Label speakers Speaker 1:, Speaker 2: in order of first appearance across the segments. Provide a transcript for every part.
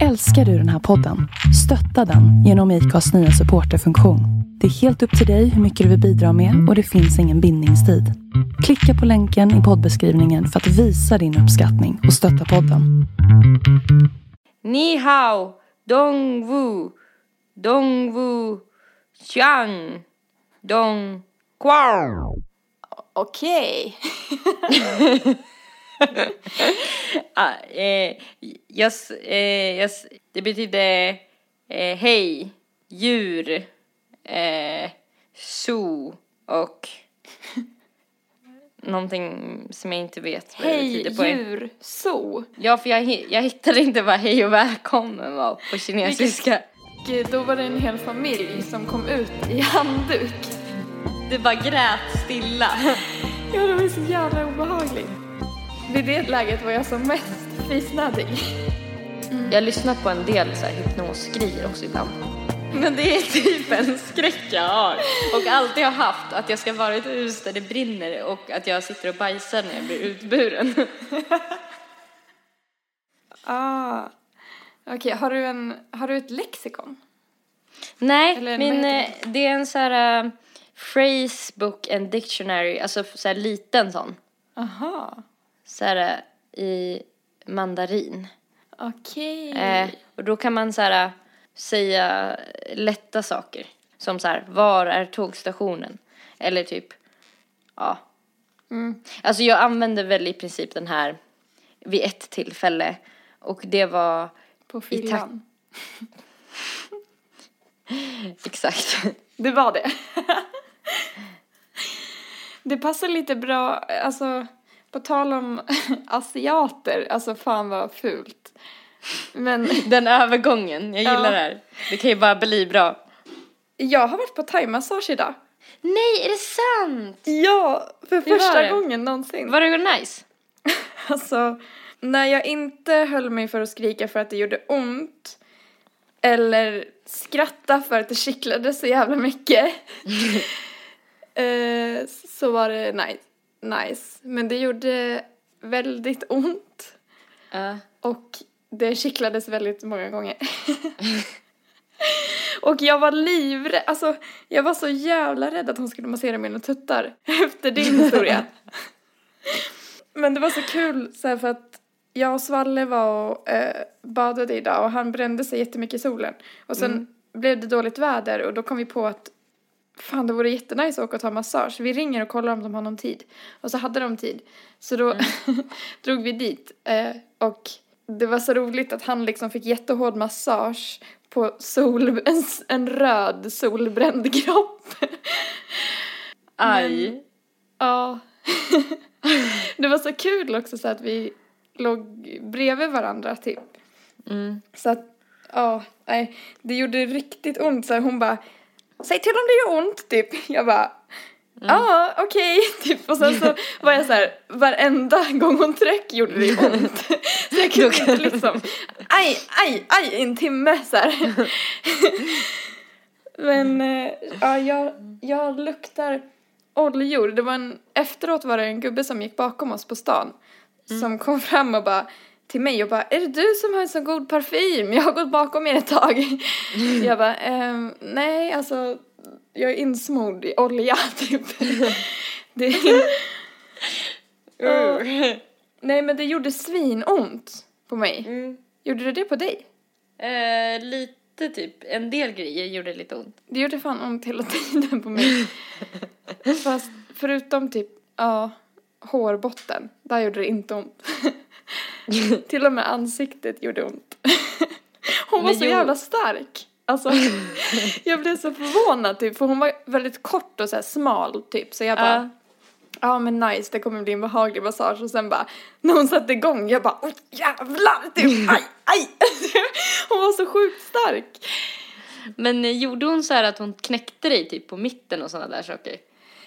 Speaker 1: Älskar du den här podden? Stötta den genom IKAs nya supporterfunktion. Det är helt upp till dig hur mycket du vill bidra med och det finns ingen bindningstid. Klicka på länken i poddbeskrivningen för att visa din uppskattning och stötta podden.
Speaker 2: Ni hao, dong wu, dong wu, xiang, dong quao.
Speaker 3: Okej.
Speaker 2: Ah, eh, jag, s- eh, det betyder eh, hej, djur, eh, zoo och någonting som jag inte vet vad det
Speaker 3: Hej
Speaker 2: betyder på
Speaker 3: djur, zoo.
Speaker 2: Ja, för jag, jag hittade inte vad hej och välkommen var på kinesiska.
Speaker 3: Då var det en hel familj som kom ut i handduk.
Speaker 2: Det bara grät stilla.
Speaker 3: Ja, det var så jävla obehagligt. Vid det läget var jag som mest fisnödig.
Speaker 2: Jag lyssnar på en del så här hypnosgrejer också ibland. Men det är typ en skräck jag har och alltid har haft att jag ska vara i ett hus där det brinner och att jag sitter och bajsar när jag blir utburen.
Speaker 3: Ah. Okej, har, du en, har du ett lexikon?
Speaker 2: Nej,
Speaker 3: Eller
Speaker 2: min, eh,
Speaker 3: heter
Speaker 2: det är en så här uh, phrase book and dictionary, alltså så här liten sån.
Speaker 3: Aha.
Speaker 2: Så här i mandarin.
Speaker 3: Okej.
Speaker 2: Eh, och då kan man så här, säga lätta saker. Som så här, var är tågstationen? Eller typ, ja.
Speaker 3: Mm.
Speaker 2: Alltså jag använde väl i princip den här vid ett tillfälle. Och det var,
Speaker 3: På fyllan.
Speaker 2: exakt.
Speaker 3: Det var det. det passar lite bra, alltså på tal om asiater, alltså fan vad fult. Men
Speaker 2: Den övergången, jag gillar
Speaker 3: Ja.
Speaker 2: det här. Det kan ju bara bli bra.
Speaker 3: jag har varit på thaimassage idag.
Speaker 2: Nej, är det sant?
Speaker 3: Ja, för
Speaker 2: var
Speaker 3: första gången någonsin.
Speaker 2: Var det nice?
Speaker 3: Alltså, när jag inte höll mig för att skrika för att det gjorde ont eller skratta för att det kittlade så jävla mycket eh, så var det nice. Nice. Men det gjorde väldigt ont
Speaker 2: Ja.
Speaker 3: och det kittlades väldigt många gånger. och jag var livrädd, alltså jag var så jävla rädd att hon skulle massera mina tuttar efter din historia. Men det var så kul så här, för att jag och Svalle var och eh, badade idag och han brände sig jättemycket i solen. Och sen blev det dåligt väder och då kom vi på att fan det vore jättenice att åka och ta massage. Vi ringer och kollar om de har någon tid. Och så hade de tid. Så då drog vi dit. Eh, och det var så roligt att han liksom fick jättehård massage på sol, en, en röd solbränd kropp.
Speaker 2: Aj.
Speaker 3: Ja. det var så kul också så att vi låg bredvid varandra typ.
Speaker 2: Mm.
Speaker 3: Så att, ja, nej, det gjorde riktigt ont så här, hon bara Säg till om det gör ont typ. Jag bara Ja, okej, typ. Och sen så var jag så här, varenda gång hon tryck gjorde det ont. Så jag kunde inte liksom, aj, aj, aj, en timme så här. Men, eh, ja, jag, jag luktar oljor. Det var en, efteråt var det en gubbe som gick bakom oss på stan. Som kom fram och bara till mig och bara, är det du som har en så god parfym? Jag har gått bakom er ett tag. jag bara, ehm, nej alltså, jag är insmord i olja typ. det, Ja. nej men det gjorde svinont på mig.
Speaker 2: Mm.
Speaker 3: Gjorde det det på dig?
Speaker 2: Eh, lite typ, en del grejer gjorde lite ont.
Speaker 3: Det gjorde fan ont hela tiden på mig. Fast förutom typ, ja, hårbotten, där gjorde det inte ont. Till och med ansiktet gjorde ont. Hon var så jävla stark. Alltså, jag blev så förvånad typ, för hon var väldigt kort och så här smal typ, så jag bara,
Speaker 2: Ja.
Speaker 3: ja men nice, det kommer bli en behaglig massage och sen bara, när hon satte igång, jag bara, oj jävlar, typ, aj, aj. hon var så sjukt stark.
Speaker 2: Men eh, gjorde hon så här att hon knäckte dig typ på mitten och sådana där saker?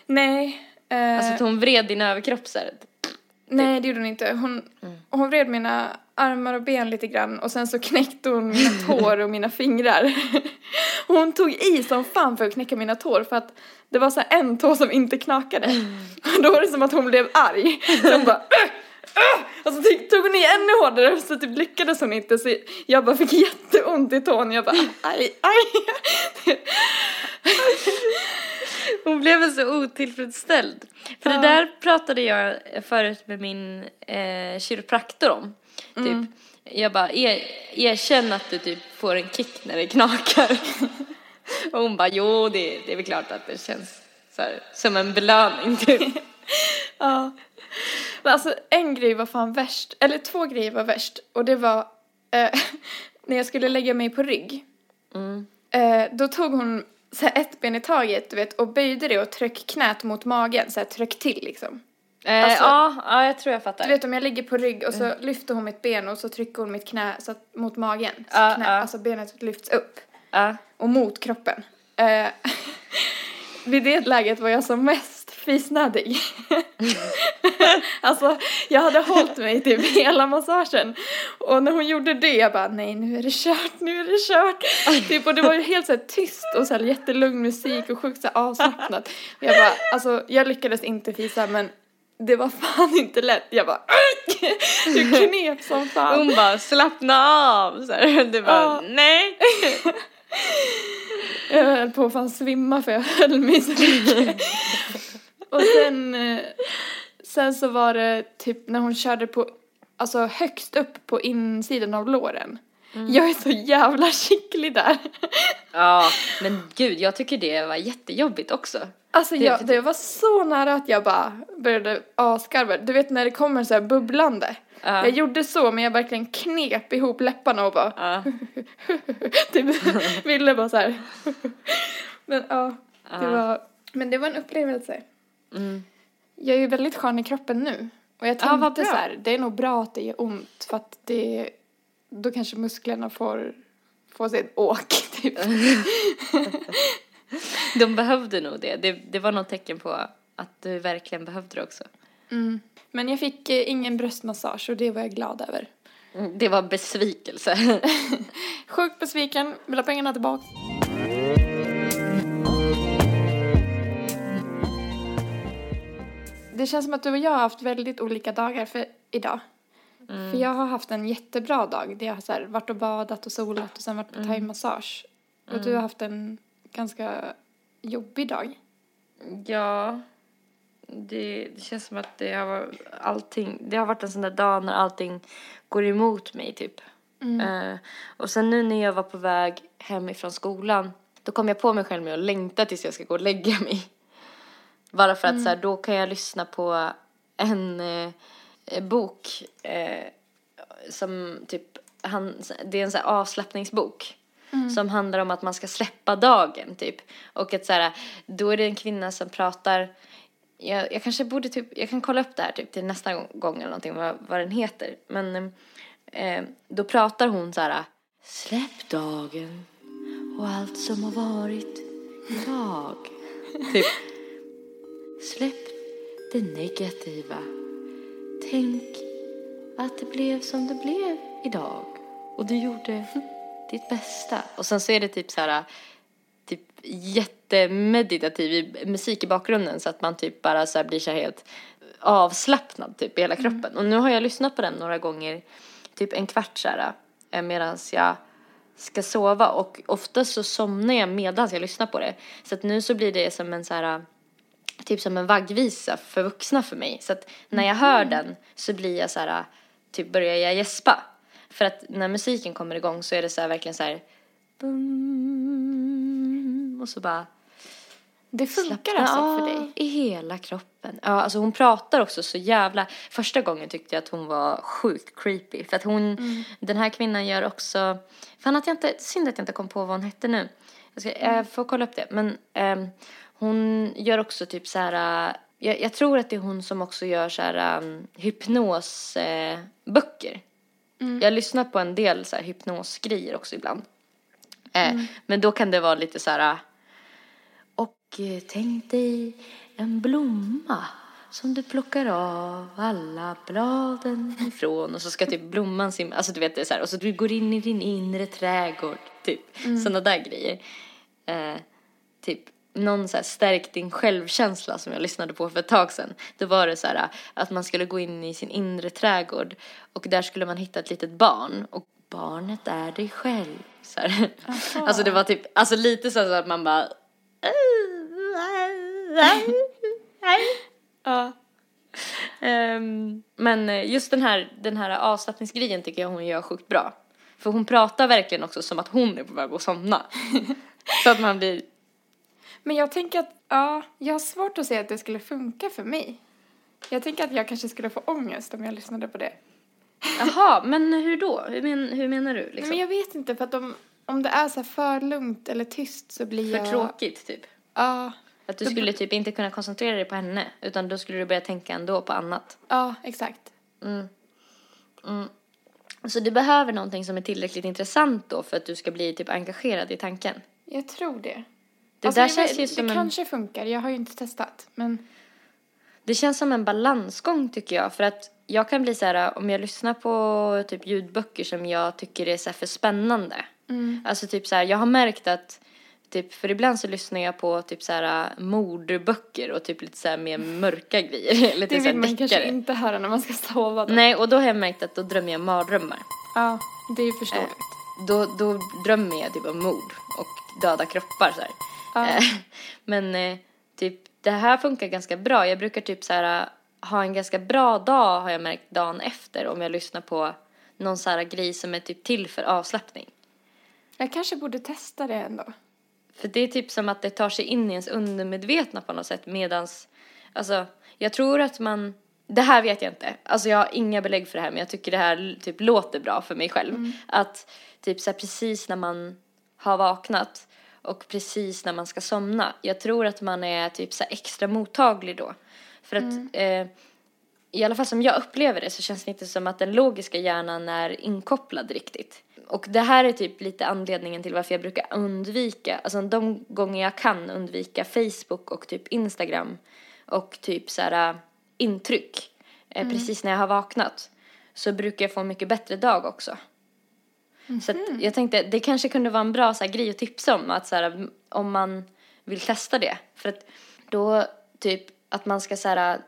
Speaker 3: Nej. eh,
Speaker 2: Alltså att hon vred din överkropp så här.
Speaker 3: Nej, det gjorde hon inte. Hon, hon vred mina armar och ben lite grann och sen så knäckte hon mina tår och mina fingrar. Hon tog i som fan för att knäcka mina tår för att det var så en tå som inte knakade. Och då var det som att hon blev arg. Så hon bara "Äh!" "Åh!" och så typ tog hon i ännu hårdare så typ lyckades hon inte så jag bara fick jätteont i tån. Jag bara aj, aj.
Speaker 2: Hon blev så otillfredsställd. För
Speaker 3: Ja.
Speaker 2: det där pratade jag förut med min eh, kiropraktor om. Typ. Jag bara, er, erkänn att du typ får en kick när det knakar. Och hon bara, jo det, det är väl klart att det känns så här, som en belöning typ.
Speaker 3: Ja. Men alltså en grej var fan värst, eller två grejer var värst. Och det var eh, när jag skulle lägga mig på rygg.
Speaker 2: Mm.
Speaker 3: Eh, då tog hon så ett ben i taget, du vet, och böjde det och tryck knät mot magen, så här tryck till liksom.
Speaker 2: Eh,
Speaker 3: Alltså-
Speaker 2: ja, ja, jag tror jag
Speaker 3: Du
Speaker 2: fattar.
Speaker 3: vet om jag ligger på rygg och så lyfter hon mitt ben och så trycker hon mitt knä så att, mot magen. Så
Speaker 2: Ja,
Speaker 3: knä,
Speaker 2: ja.
Speaker 3: Alltså benet lyfts upp
Speaker 2: Ja.
Speaker 3: och mot kroppen. Eh, vid det läget var jag som mest fisnödig. alltså jag hade hållit mig till hela massagen och när hon gjorde det jag bara nej nu är det kört, nu är det kört. typ, och det var ju helt så här tyst och så här jättelugn musik och sjukt så här avslappnat. Och jag bara alltså jag lyckades inte fisa men det var fan inte lätt. Jag bara du knep som fan.
Speaker 2: Hon bara, slappna av. Så här. Du bara,
Speaker 3: Ja.
Speaker 2: nej.
Speaker 3: Jag höll på att fan svimma för jag höll mig så mycket. Och sen, eh, sen så var det typ när hon körde på, alltså högst upp på insidan av låren. Jag är så jävla skicklig där.
Speaker 2: Ja, men gud, jag tycker det var jättejobbigt också.
Speaker 3: Alltså
Speaker 2: Det-
Speaker 3: jag, det var så nära att jag bara började asgarva. Du vet när det kommer så här bubblande.
Speaker 2: Ja.
Speaker 3: Jag gjorde så men jag verkligen knep ihop läpparna och bara
Speaker 2: Ja.
Speaker 3: typ ville bara så här. Men ja, det
Speaker 2: Ja.
Speaker 3: var, men det var en upplevelse.
Speaker 2: Mm.
Speaker 3: Jag är ju väldigt skön i kroppen nu. Och jag
Speaker 2: Ja,
Speaker 3: tänkte
Speaker 2: bra.
Speaker 3: så här, det är nog bra att det gör ont för att det, då kanske musklerna får, får sig ett åk typ.
Speaker 2: De behövde nog det. det. Det var något tecken på att du verkligen behövde det också.
Speaker 3: Mm. Men jag fick eh, ingen bröstmassage och det var jag glad över.
Speaker 2: Mm, Det var besvikelse.
Speaker 3: Sjukt besviken, vill ha pengarna tillbaka. Det känns som att du och jag har haft väldigt olika dagar för idag. För jag har haft en jättebra dag där jag har så här varit och badat och solat och sen varit på thaimassage. Och du har haft en ganska jobbig dag.
Speaker 2: ja, det, det känns som att det har, allting, det har varit en sån där dag när allting går emot mig typ. Eh, och sen nu när jag var på väg hem ifrån skolan, då kom jag på mig själv med att längta tills jag ska gå och lägga mig. Bara för att så här, då kan jag lyssna på en eh, eh, bok eh, som typ, han, det är en sån här avslappningsbok. Som handlar om att man ska släppa dagen typ. Och att så här, då är det en kvinna som pratar, jag, jag kanske borde typ, jag kan kolla upp det här typ till nästa gång- gång eller någonting vad, vad den heter. Men eh, då pratar hon så här, släpp dagen och allt som har varit idag. typ. Släpp det negativa. Tänk att det blev som det blev idag. Och du gjorde ditt bästa. Och sen så är det typ så här typ jättemeditativ musik i bakgrunden så att man typ bara så blir så här helt avslappnad typ i hela kroppen. Och nu har jag lyssnat på den några gånger, typ en kvart så här eh, medans jag ska sova och ofta så somnar jag medans jag lyssnar på det. Så att nu så blir det som en så här typ som en vaggvisa för vuxna för mig. Så att när jag hör den så blir jag så här, typ börjar jag gäspa. För att när musiken kommer igång så är det så här verkligen så här bum, och så bara
Speaker 3: Det funkar
Speaker 2: slappna
Speaker 3: alltså för dig?
Speaker 2: i hela kroppen. Ja, alltså hon pratar också så jävla... Första gången tyckte jag att hon var sjukt creepy. För att hon, den här kvinnan gör också... Fan att jag inte, synd att jag inte kom på vad hon hette nu. Jag, ska, jag får kolla upp det. Men ehm, hon gör också typ så här... äh, jag, jag tror att det är hon som också gör så här um, hypnosböcker. Böcker. Jag lyssnar på en del så här hypnosgrejer också ibland. Eh, Men då kan det vara lite så här... Och eh, tänk dig en blomma som du plockar av alla bladen ifrån och så ska typ blomman simma, alltså du vet det är så här, och så du går in i din inre trädgård, typ. Sådana där grejer. Eh, typ. Någon så här stärk din självkänsla som jag lyssnade på för ett tag sedan. Då var det så här att man skulle gå in i sin inre trädgård och där skulle man hitta ett litet barn och barnet är dig själv. Så här. Alltså det var typ, alltså lite så att man bara
Speaker 3: Ja.
Speaker 2: Ehm, men just den här, den här avslappningsgrejen tycker jag hon gör sjukt bra. För hon pratar verkligen också som att hon är på väg att somna. så att man blir,
Speaker 3: Men jag tänker att, ja, jag har svårt att se att det skulle funka för mig. Jag tänker att jag kanske skulle få ångest om jag lyssnade på det.
Speaker 2: jaha, men hur då? Hur, men, hur menar du
Speaker 3: Nej,
Speaker 2: liksom?
Speaker 3: Men jag vet inte, för att om, om det är så här för lugnt eller tyst så blir
Speaker 2: För
Speaker 3: jag...
Speaker 2: tråkigt typ?
Speaker 3: Ja,
Speaker 2: Att du
Speaker 3: Då
Speaker 2: skulle typ inte kunna koncentrera dig på henne utan då skulle du börja tänka ändå på annat.
Speaker 3: ja, exakt.
Speaker 2: Så du behöver någonting som är tillräckligt intressant då för att du ska bli typ engagerad i tanken.
Speaker 3: Jag tror det.
Speaker 2: Det
Speaker 3: Alltså,
Speaker 2: där känns
Speaker 3: vet-
Speaker 2: ju
Speaker 3: det
Speaker 2: som en...
Speaker 3: kanske funkar, jag har ju inte testat. Men
Speaker 2: Det känns som en balansgång tycker jag. För att jag kan bli så här, om jag lyssnar på typ ljudböcker som jag tycker är så för spännande. Alltså typ så här, jag har märkt att Typ, för ibland så lyssnar jag på typ så här mordböcker och typ lite så här mer mörka grejer. Eller
Speaker 3: det vill man kanske
Speaker 2: deckare.
Speaker 3: inte höra när man ska sova. Då.
Speaker 2: Nej, och då har jag märkt att då drömmer jag mardrömmar.
Speaker 3: Ja, det är ju förståeligt.
Speaker 2: Då, då drömmer jag typ om mord och döda kroppar så här. Eh, Men eh, typ det här funkar ganska bra. Jag brukar typ så här ha en ganska bra dag har jag märkt dagen efter om jag lyssnar på någon så här grej som är typ till för avslappning.
Speaker 3: Jag kanske borde testa det ändå.
Speaker 2: För det är typ som att det tar sig in i ens undermedvetna på något sätt medans, alltså jag tror att man, det här vet jag inte, alltså jag har inga belägg för det här men jag tycker det här typ låter bra för mig själv. Att typ så här precis när man har vaknat och precis när man ska somna, jag tror att man är typ så extra mottaglig då. För att eh, i alla fall som jag upplever det så känns det inte som att den logiska hjärnan är inkopplad riktigt. Och det här är typ lite anledningen till varför jag brukar undvika, alltså de gånger jag kan undvika Facebook och typ Instagram och typ så här äh, intryck eh, precis när jag har vaknat så brukar jag få en mycket bättre dag också. Så att jag tänkte det kanske kunde vara en bra så här, grej att tipsa om att så här, om man vill testa det. För att då typ att man ska så här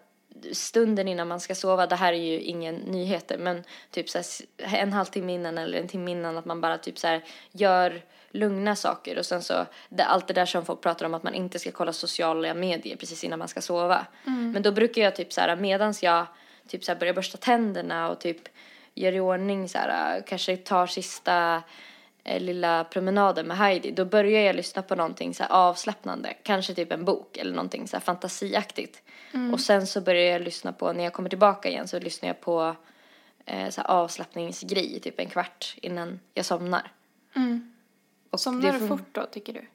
Speaker 2: stunden innan man ska sova, det här är ju ingen nyheter, men typ så här, en halvtimme innan eller en timme innan att man bara typ så här gör lugna saker och sen så det, allt det där som folk pratar om att man inte ska kolla sociala medier precis innan man ska sova. Men då brukar jag typ så här medans jag typ så här börjar borsta tänderna och typ gör i ordning så här kanske tar sista eh, lilla promenaden med Heidi, då börjar jag lyssna på någonting så här avslappnande. Kanske typ en bok eller någonting så här fantasiaktigt. Och sen så börjar jag lyssna på, när jag kommer tillbaka igen så lyssnar jag på eh, så här avslappningsgrej typ en kvart innan jag somnar. Och
Speaker 3: Somnar du fort då, tycker du?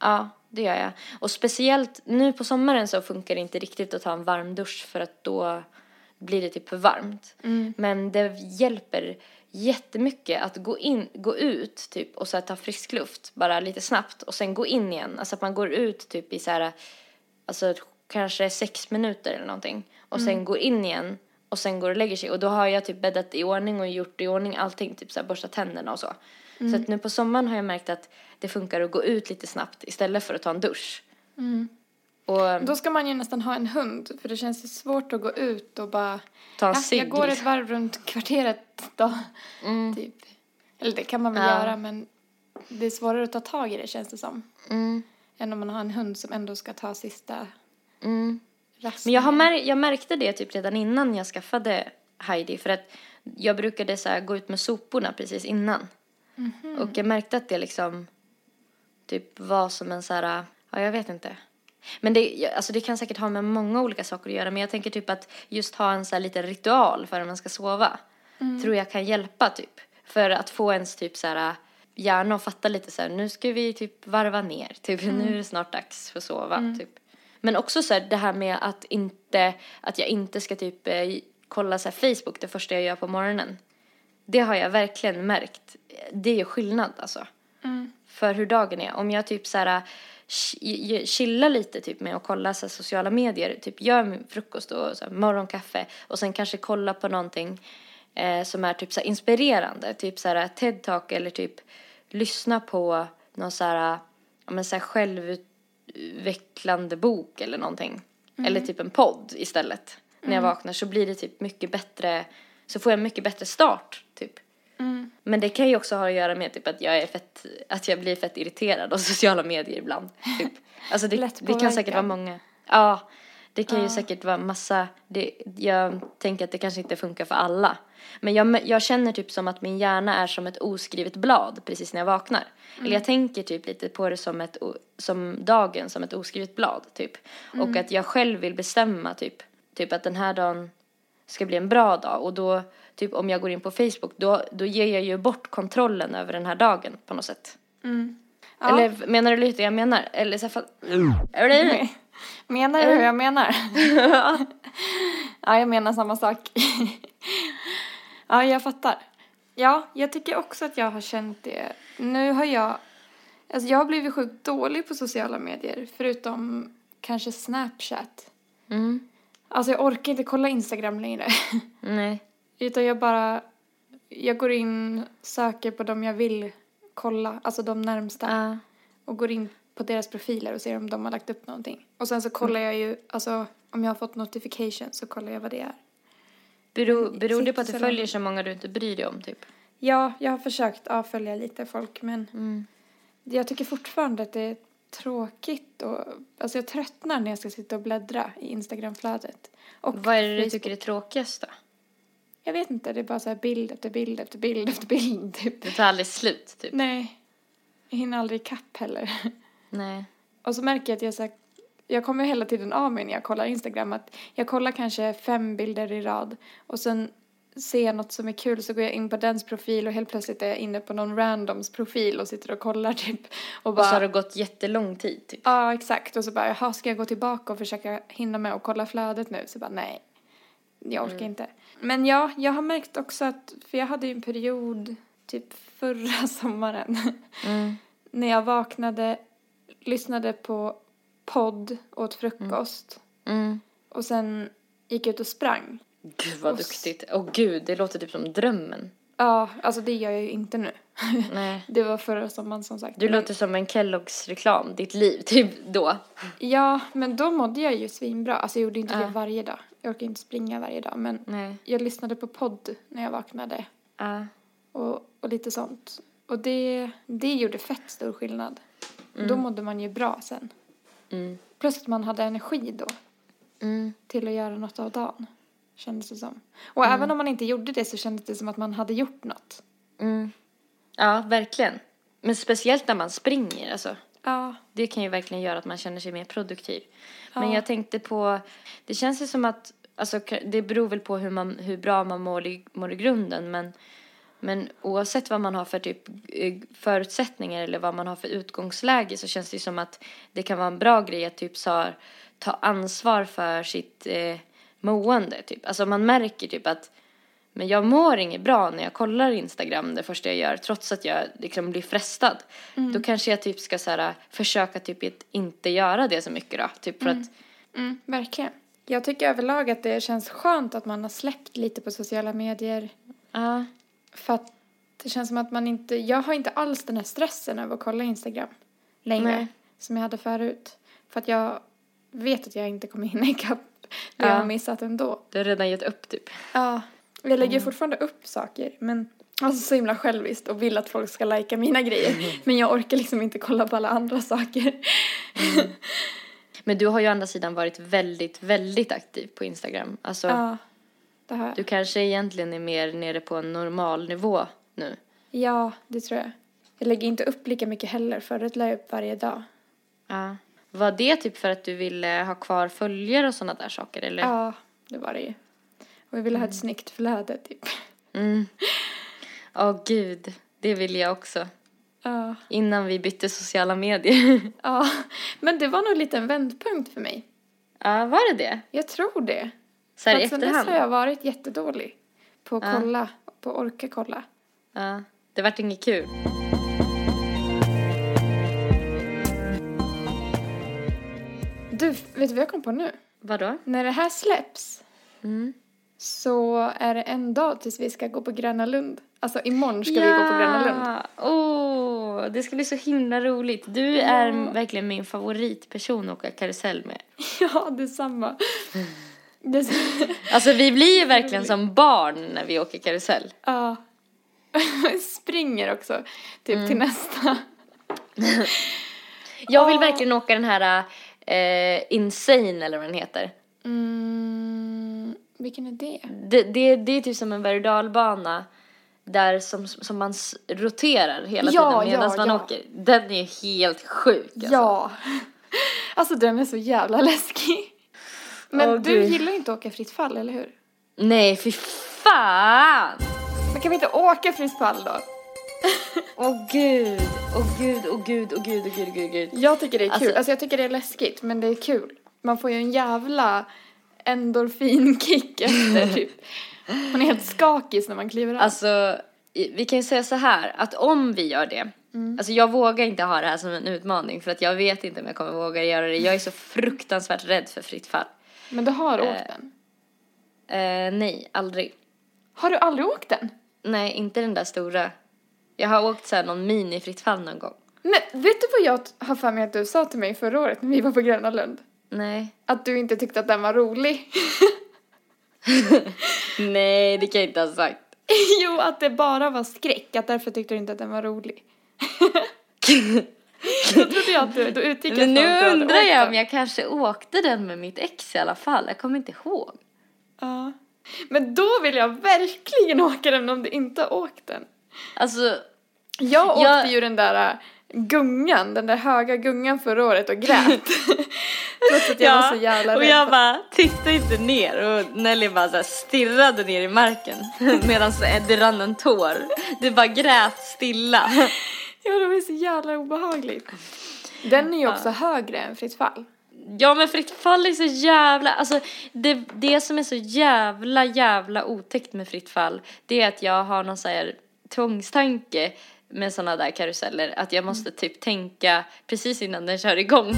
Speaker 2: Ja, det gör jag. Och speciellt nu på sommaren så funkar det inte riktigt att ta en varm dusch för att då blir det typ för varmt. Men det hjälper jättemycket att gå in, gå ut typ och så här ta frisk luft bara lite snabbt och sen gå in igen. Alltså att man går ut typ i så här, alltså kanske sex minuter eller någonting och sen går in igen och sen går och lägger sig och då har jag typ bäddat i ordning och gjort i ordning allting, typ så här borstat tänderna och så. Så att nu på sommaren har jag märkt att det funkar att gå ut lite snabbt istället för att ta en dusch. Och
Speaker 3: Då ska man ju nästan ha en hund, för det känns ju svårt att gå ut och bara...
Speaker 2: ta
Speaker 3: Ja, jag går ett varv runt kvarteret då,
Speaker 2: Mm.
Speaker 3: typ. Eller det kan man väl
Speaker 2: Ja.
Speaker 3: göra, men det är svårare att ta tag i det känns det som.
Speaker 2: Mm.
Speaker 3: Än om man har en hund som ändå ska ta sista
Speaker 2: Mm.
Speaker 3: rasten.
Speaker 2: Men jag, har mär- jag märkte det typ redan innan jag skaffade Heidi för att jag brukade så gå ut med soporna precis innan. Och jag märkte att det liksom typ var som en så här, ja jag vet inte. Men det, alltså det kan säkert ha med många olika saker att göra men jag tänker typ att just ha en så här liten ritual för när man ska sova tror jag kan hjälpa typ. För att få ens typ så här hjärna att fatta lite så här, nu ska vi typ varva ner, typ nu är det snart dags för att sova typ. Men också så här, det här med att inte, att jag inte ska typ eh, kolla så här Facebook det första jag gör på morgonen. Det har jag verkligen märkt. Det är skillnad alltså. För hur dagen är. Om jag typ så här ch- chillar lite typ med att kolla så här, sociala medier, typ gör min frukost och så här, morgonkaffe och sen kanske kolla på någonting eh, som är typ så här inspirerande, typ så här TED-talk eller typ lyssna på någon så här, ja men så här utvecklande bok eller någonting. Eller typ en podd istället. När jag vaknar så blir det typ mycket bättre, så får jag mycket bättre start typ. Men det kan ju också ha att göra med typ att jag är fett, att jag blir fett irriterad av sociala medier ibland. Typ. Alltså det, det kan säkert vara många. Ja, det kan ju säkert vara massa, det, jag tänker att det kanske inte funkar för alla. Men jag, jag känner typ som att min hjärna är som ett oskrivet blad precis när jag vaknar. Eller jag tänker typ lite på det som, ett, som dagen som ett oskrivet blad typ. Och att jag själv vill bestämma typ, typ att den här dagen ska bli en bra dag och då, typ om jag går in på Facebook, då, då ger jag ju bort kontrollen över den här dagen på något sätt.
Speaker 3: Ja.
Speaker 2: Eller menar du lite jag menar? Eller så fall... Eller?
Speaker 3: Menar du hur jag menar? ja, jag menar samma sak. ja, jag fattar. Ja, jag tycker också att jag har känt det. Nu har jag, alltså jag har blivit sjukt dålig på sociala medier, förutom kanske Snapchat.
Speaker 2: Mm.
Speaker 3: Alltså jag orkar inte kolla Instagram längre.
Speaker 2: Nej.
Speaker 3: Utan jag bara, jag går in, söker på dem jag vill kolla, alltså de närmsta.
Speaker 2: Ja.
Speaker 3: Och går in på deras profiler och ser om de har lagt upp någonting. Och sen så kollar jag ju, alltså om jag har fått notification så kollar jag vad det är.
Speaker 2: Beror, beror det på att du följer så många du inte bryr dig om typ?
Speaker 3: Ja, jag har försökt avfölja lite folk men
Speaker 2: Mm.
Speaker 3: jag tycker fortfarande att det är tråkigt och alltså jag tröttnar när jag ska sitta och bläddra i Instagramflödet. Och
Speaker 2: Vad är det du tycker är tråkigast då?
Speaker 3: Jag vet inte, det är bara så här bild efter bild efter bild efter bild typ.
Speaker 2: Det tar aldrig slut typ?
Speaker 3: Nej, jag hinner aldrig ikapp heller.
Speaker 2: Nej.
Speaker 3: Och så märker jag att jag så här, jag kommer hela tiden av mig när jag kollar Instagram att jag kollar kanske fem bilder i rad och sen ser jag något som är kul så går jag in på dens profil och helt plötsligt är jag inne på någon randoms profil och sitter och kollar typ och
Speaker 2: Och så har
Speaker 3: bara
Speaker 2: det gått jättelång tid typ?
Speaker 3: Ja, exakt. Och så bara, jaha, ska jag gå tillbaka och försöka hinna med och kolla flödet nu? Så bara, nej, jag orkar inte. Men ja, jag har märkt också att, för jag hade ju en period typ förra sommaren
Speaker 2: Mm.
Speaker 3: när jag vaknade, lyssnade på podd, åt frukost
Speaker 2: Mm.
Speaker 3: och sen gick ut och sprang.
Speaker 2: Gud vad
Speaker 3: Och
Speaker 2: duktigt. Åh gud, det låter typ som drömmen.
Speaker 3: Ja, alltså det gör jag ju inte nu.
Speaker 2: Nej.
Speaker 3: Det var förra sommaren som sagt.
Speaker 2: Du
Speaker 3: Men-
Speaker 2: låter som en Kelloggs reklam, ditt liv, typ då.
Speaker 3: Ja, men då mådde jag ju svinbra. Alltså jag gjorde inte det varje dag. Jag orkar inte springa varje dag, men
Speaker 2: Nej.
Speaker 3: jag lyssnade på podd när jag vaknade.
Speaker 2: Ja.
Speaker 3: och, och lite sånt. Och det, det gjorde fett stor skillnad. Då mådde man ju bra sen.
Speaker 2: Mm.
Speaker 3: Plus att man hade energi då
Speaker 2: Mm.
Speaker 3: till att göra något av dagen. Kändes det som. Och även om man inte gjorde det så kändes det som att man hade gjort något.
Speaker 2: Mm. Ja, verkligen. Men speciellt när man springer, alltså.
Speaker 3: Ja.
Speaker 2: Det kan ju verkligen göra att man känner sig mer produktiv. Men
Speaker 3: Ja.
Speaker 2: jag tänkte på, det känns ju som att, alltså det beror väl på hur, man, hur bra man mår i, mår i grunden, men, men oavsett vad man har för typ eh, förutsättningar eller vad man har för utgångsläge så känns det ju som att det kan vara en bra grej att typ så ta ansvar för sitt eh, mående, typ. Alltså man märker typ att men jag mår inget bra när jag kollar Instagram det första jag gör trots att jag liksom blir frestad. Då kanske jag typ ska så här, försöka typ inte göra det så mycket då. Typ för att,
Speaker 3: Mm, verkligen. Jag tycker överlag att det känns skönt att man har släppt lite på sociala medier.
Speaker 2: ja,
Speaker 3: För att det känns som att man inte, jag har inte alls den här stressen över att kolla Instagram längre.
Speaker 2: Nej.
Speaker 3: Som jag hade förut. För att jag vet att jag inte kommer hinna ikapp det
Speaker 2: Ja.
Speaker 3: jag har missat ändå.
Speaker 2: du har redan gett upp typ.
Speaker 3: Ja, jag lägger fortfarande upp saker men alltså så himla själviskt och vill att folk ska lajka mina grejer. Men jag orkar liksom inte kolla på alla andra saker.
Speaker 2: Men du har ju å andra sidan varit väldigt, väldigt aktiv på Instagram. Alltså,
Speaker 3: Ja, det har jag.
Speaker 2: du kanske egentligen är mer nere på en normal nivå nu.
Speaker 3: Ja, det tror jag. Jag lägger inte upp lika mycket heller. Förut la jag upp varje dag.
Speaker 2: Ja. Var det typ för att du ville ha kvar följare och sådana där saker eller?
Speaker 3: Ja, det var det ju. Och jag ville ha ett snyggt flöde typ.
Speaker 2: Mm. Åh gud, det vill jag också.
Speaker 3: Ja.
Speaker 2: Innan vi bytte sociala medier.
Speaker 3: Ja, men det var nog lite en vändpunkt för mig.
Speaker 2: ja, var det det?
Speaker 3: Jag tror det.
Speaker 2: Så här i
Speaker 3: att sen dess
Speaker 2: efterhand?
Speaker 3: har jag varit jättedålig på att
Speaker 2: Ja.
Speaker 3: kolla, på att orka kolla.
Speaker 2: Ja, det vart inget kul.
Speaker 3: Vet du vad jag kom på nu?
Speaker 2: Vadå?
Speaker 3: När det här släpps
Speaker 2: Mm.
Speaker 3: så är det en dag tills vi ska gå på Gröna Lund. Alltså imorgon ska vi gå på Gröna Lund.
Speaker 2: Åh, Åh, det ska bli så himla roligt. Du är verkligen min favoritperson att åka karusell med.
Speaker 3: Ja, detsamma. Det,
Speaker 2: Alltså vi blir ju verkligen som barn när vi åker karusell.
Speaker 3: ja. Springer också, typ till nästa.
Speaker 2: Jag vill verkligen åka den här eh, Insane eller vad den heter.
Speaker 3: Mm, vilken är det?
Speaker 2: Det, det, det är typ som en berg där som, som man roterar hela
Speaker 3: Ja,
Speaker 2: tiden medan
Speaker 3: ja,
Speaker 2: man
Speaker 3: ja.
Speaker 2: åker. Den är helt sjuk alltså.
Speaker 3: Ja. Alltså den är så jävla läskig. Men
Speaker 2: Åh,
Speaker 3: du
Speaker 2: Gud.
Speaker 3: gillar inte att åka fritt fall, eller hur?
Speaker 2: Nej, fy fan!
Speaker 3: Men kan vi inte åka fritt fall då?
Speaker 2: Åh gud, åh gud, åh gud, åh gud, åh gud, åh gud, åh gud.
Speaker 3: Jag tycker det är kul.
Speaker 2: Alltså-
Speaker 3: Alltså, jag tycker det är läskigt, men det är kul. Man får ju en jävla endorfinkick efter typ. Man är helt skakig när man kliver av.
Speaker 2: Alltså, vi kan ju säga så här, att om vi gör det, alltså jag vågar inte ha det här som en utmaning för att jag vet inte om jag kommer våga göra det. Jag är så fruktansvärt rädd för fritt fall.
Speaker 3: men du har
Speaker 2: eh,
Speaker 3: åkt den.
Speaker 2: Eh, nej, aldrig.
Speaker 3: Har du aldrig åkt den?
Speaker 2: Nej, inte den där stora. Jag har åkt så här någon mini fritt fall någon gång.
Speaker 3: Men vet du vad jag har för mig att du sa till mig förra året när vi var på Gröna Lund?
Speaker 2: Nej.
Speaker 3: Att du inte tyckte att den var rolig.
Speaker 2: Nej, det kan jag inte ha sagt.
Speaker 3: jo, att det bara var skräck. Att därför tyckte du inte att den var rolig. Då trodde jag att du, då utgick
Speaker 2: Men nu undrar jag om jag kanske åkte den med mitt ex i alla fall. Jag kommer inte ihåg.
Speaker 3: Ja. Men då vill jag verkligen åka den om du inte har åkt den.
Speaker 2: Alltså,
Speaker 3: Jag åkte
Speaker 2: Jag-
Speaker 3: ju den där äh, gungan, den där höga gungan förra året och grät. Trots att jag var så jävla
Speaker 2: och
Speaker 3: rädd.
Speaker 2: jag
Speaker 3: för-
Speaker 2: bara tittade inte ner och Nelly bara så stirrade ner i marken medan det rann en tår. Du bara grät stilla.
Speaker 3: Ja, det var så jävla obehagligt. Den är ju också högre än fritt fall.
Speaker 2: Ja men fritt fall är så jävla, alltså det, det som är så jävla jävla otäckt med fritt fall det är att jag har någon så här tvångstanke med sådana där karuseller att jag måste typ tänka precis innan den kör igång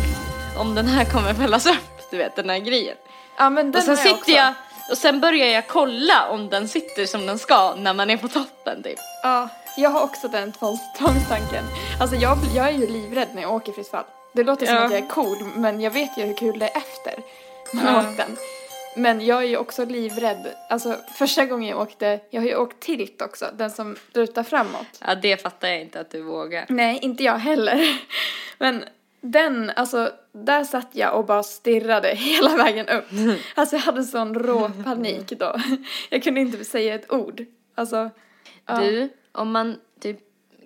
Speaker 2: om den här kommer fällas upp, du vet den här grejen.
Speaker 3: Ja, men den
Speaker 2: och sen
Speaker 3: har jag
Speaker 2: sitter
Speaker 3: också.
Speaker 2: jag och sen börjar jag kolla om den sitter som den ska när man är på toppen typ.
Speaker 3: Ja, jag har också den tvångs- tvångstanken. Alltså jag, jag är ju livrädd när jag åker fritt fall. Det låter som
Speaker 2: Ja.
Speaker 3: att jag är cool, men jag vet ju hur kul det är efter man har åkt den. Men jag är ju också livrädd. Alltså första gången jag åkte, jag har ju åkt tilt också, den som lutar framåt.
Speaker 2: Ja det fattar jag inte att du vågar.
Speaker 3: Nej, inte jag heller. Men den, alltså där satt jag och bara stirrade hela vägen upp. Alltså jag hade sån rå panik då. Jag kunde inte säga ett ord. Alltså, ja.
Speaker 2: Du, om man typ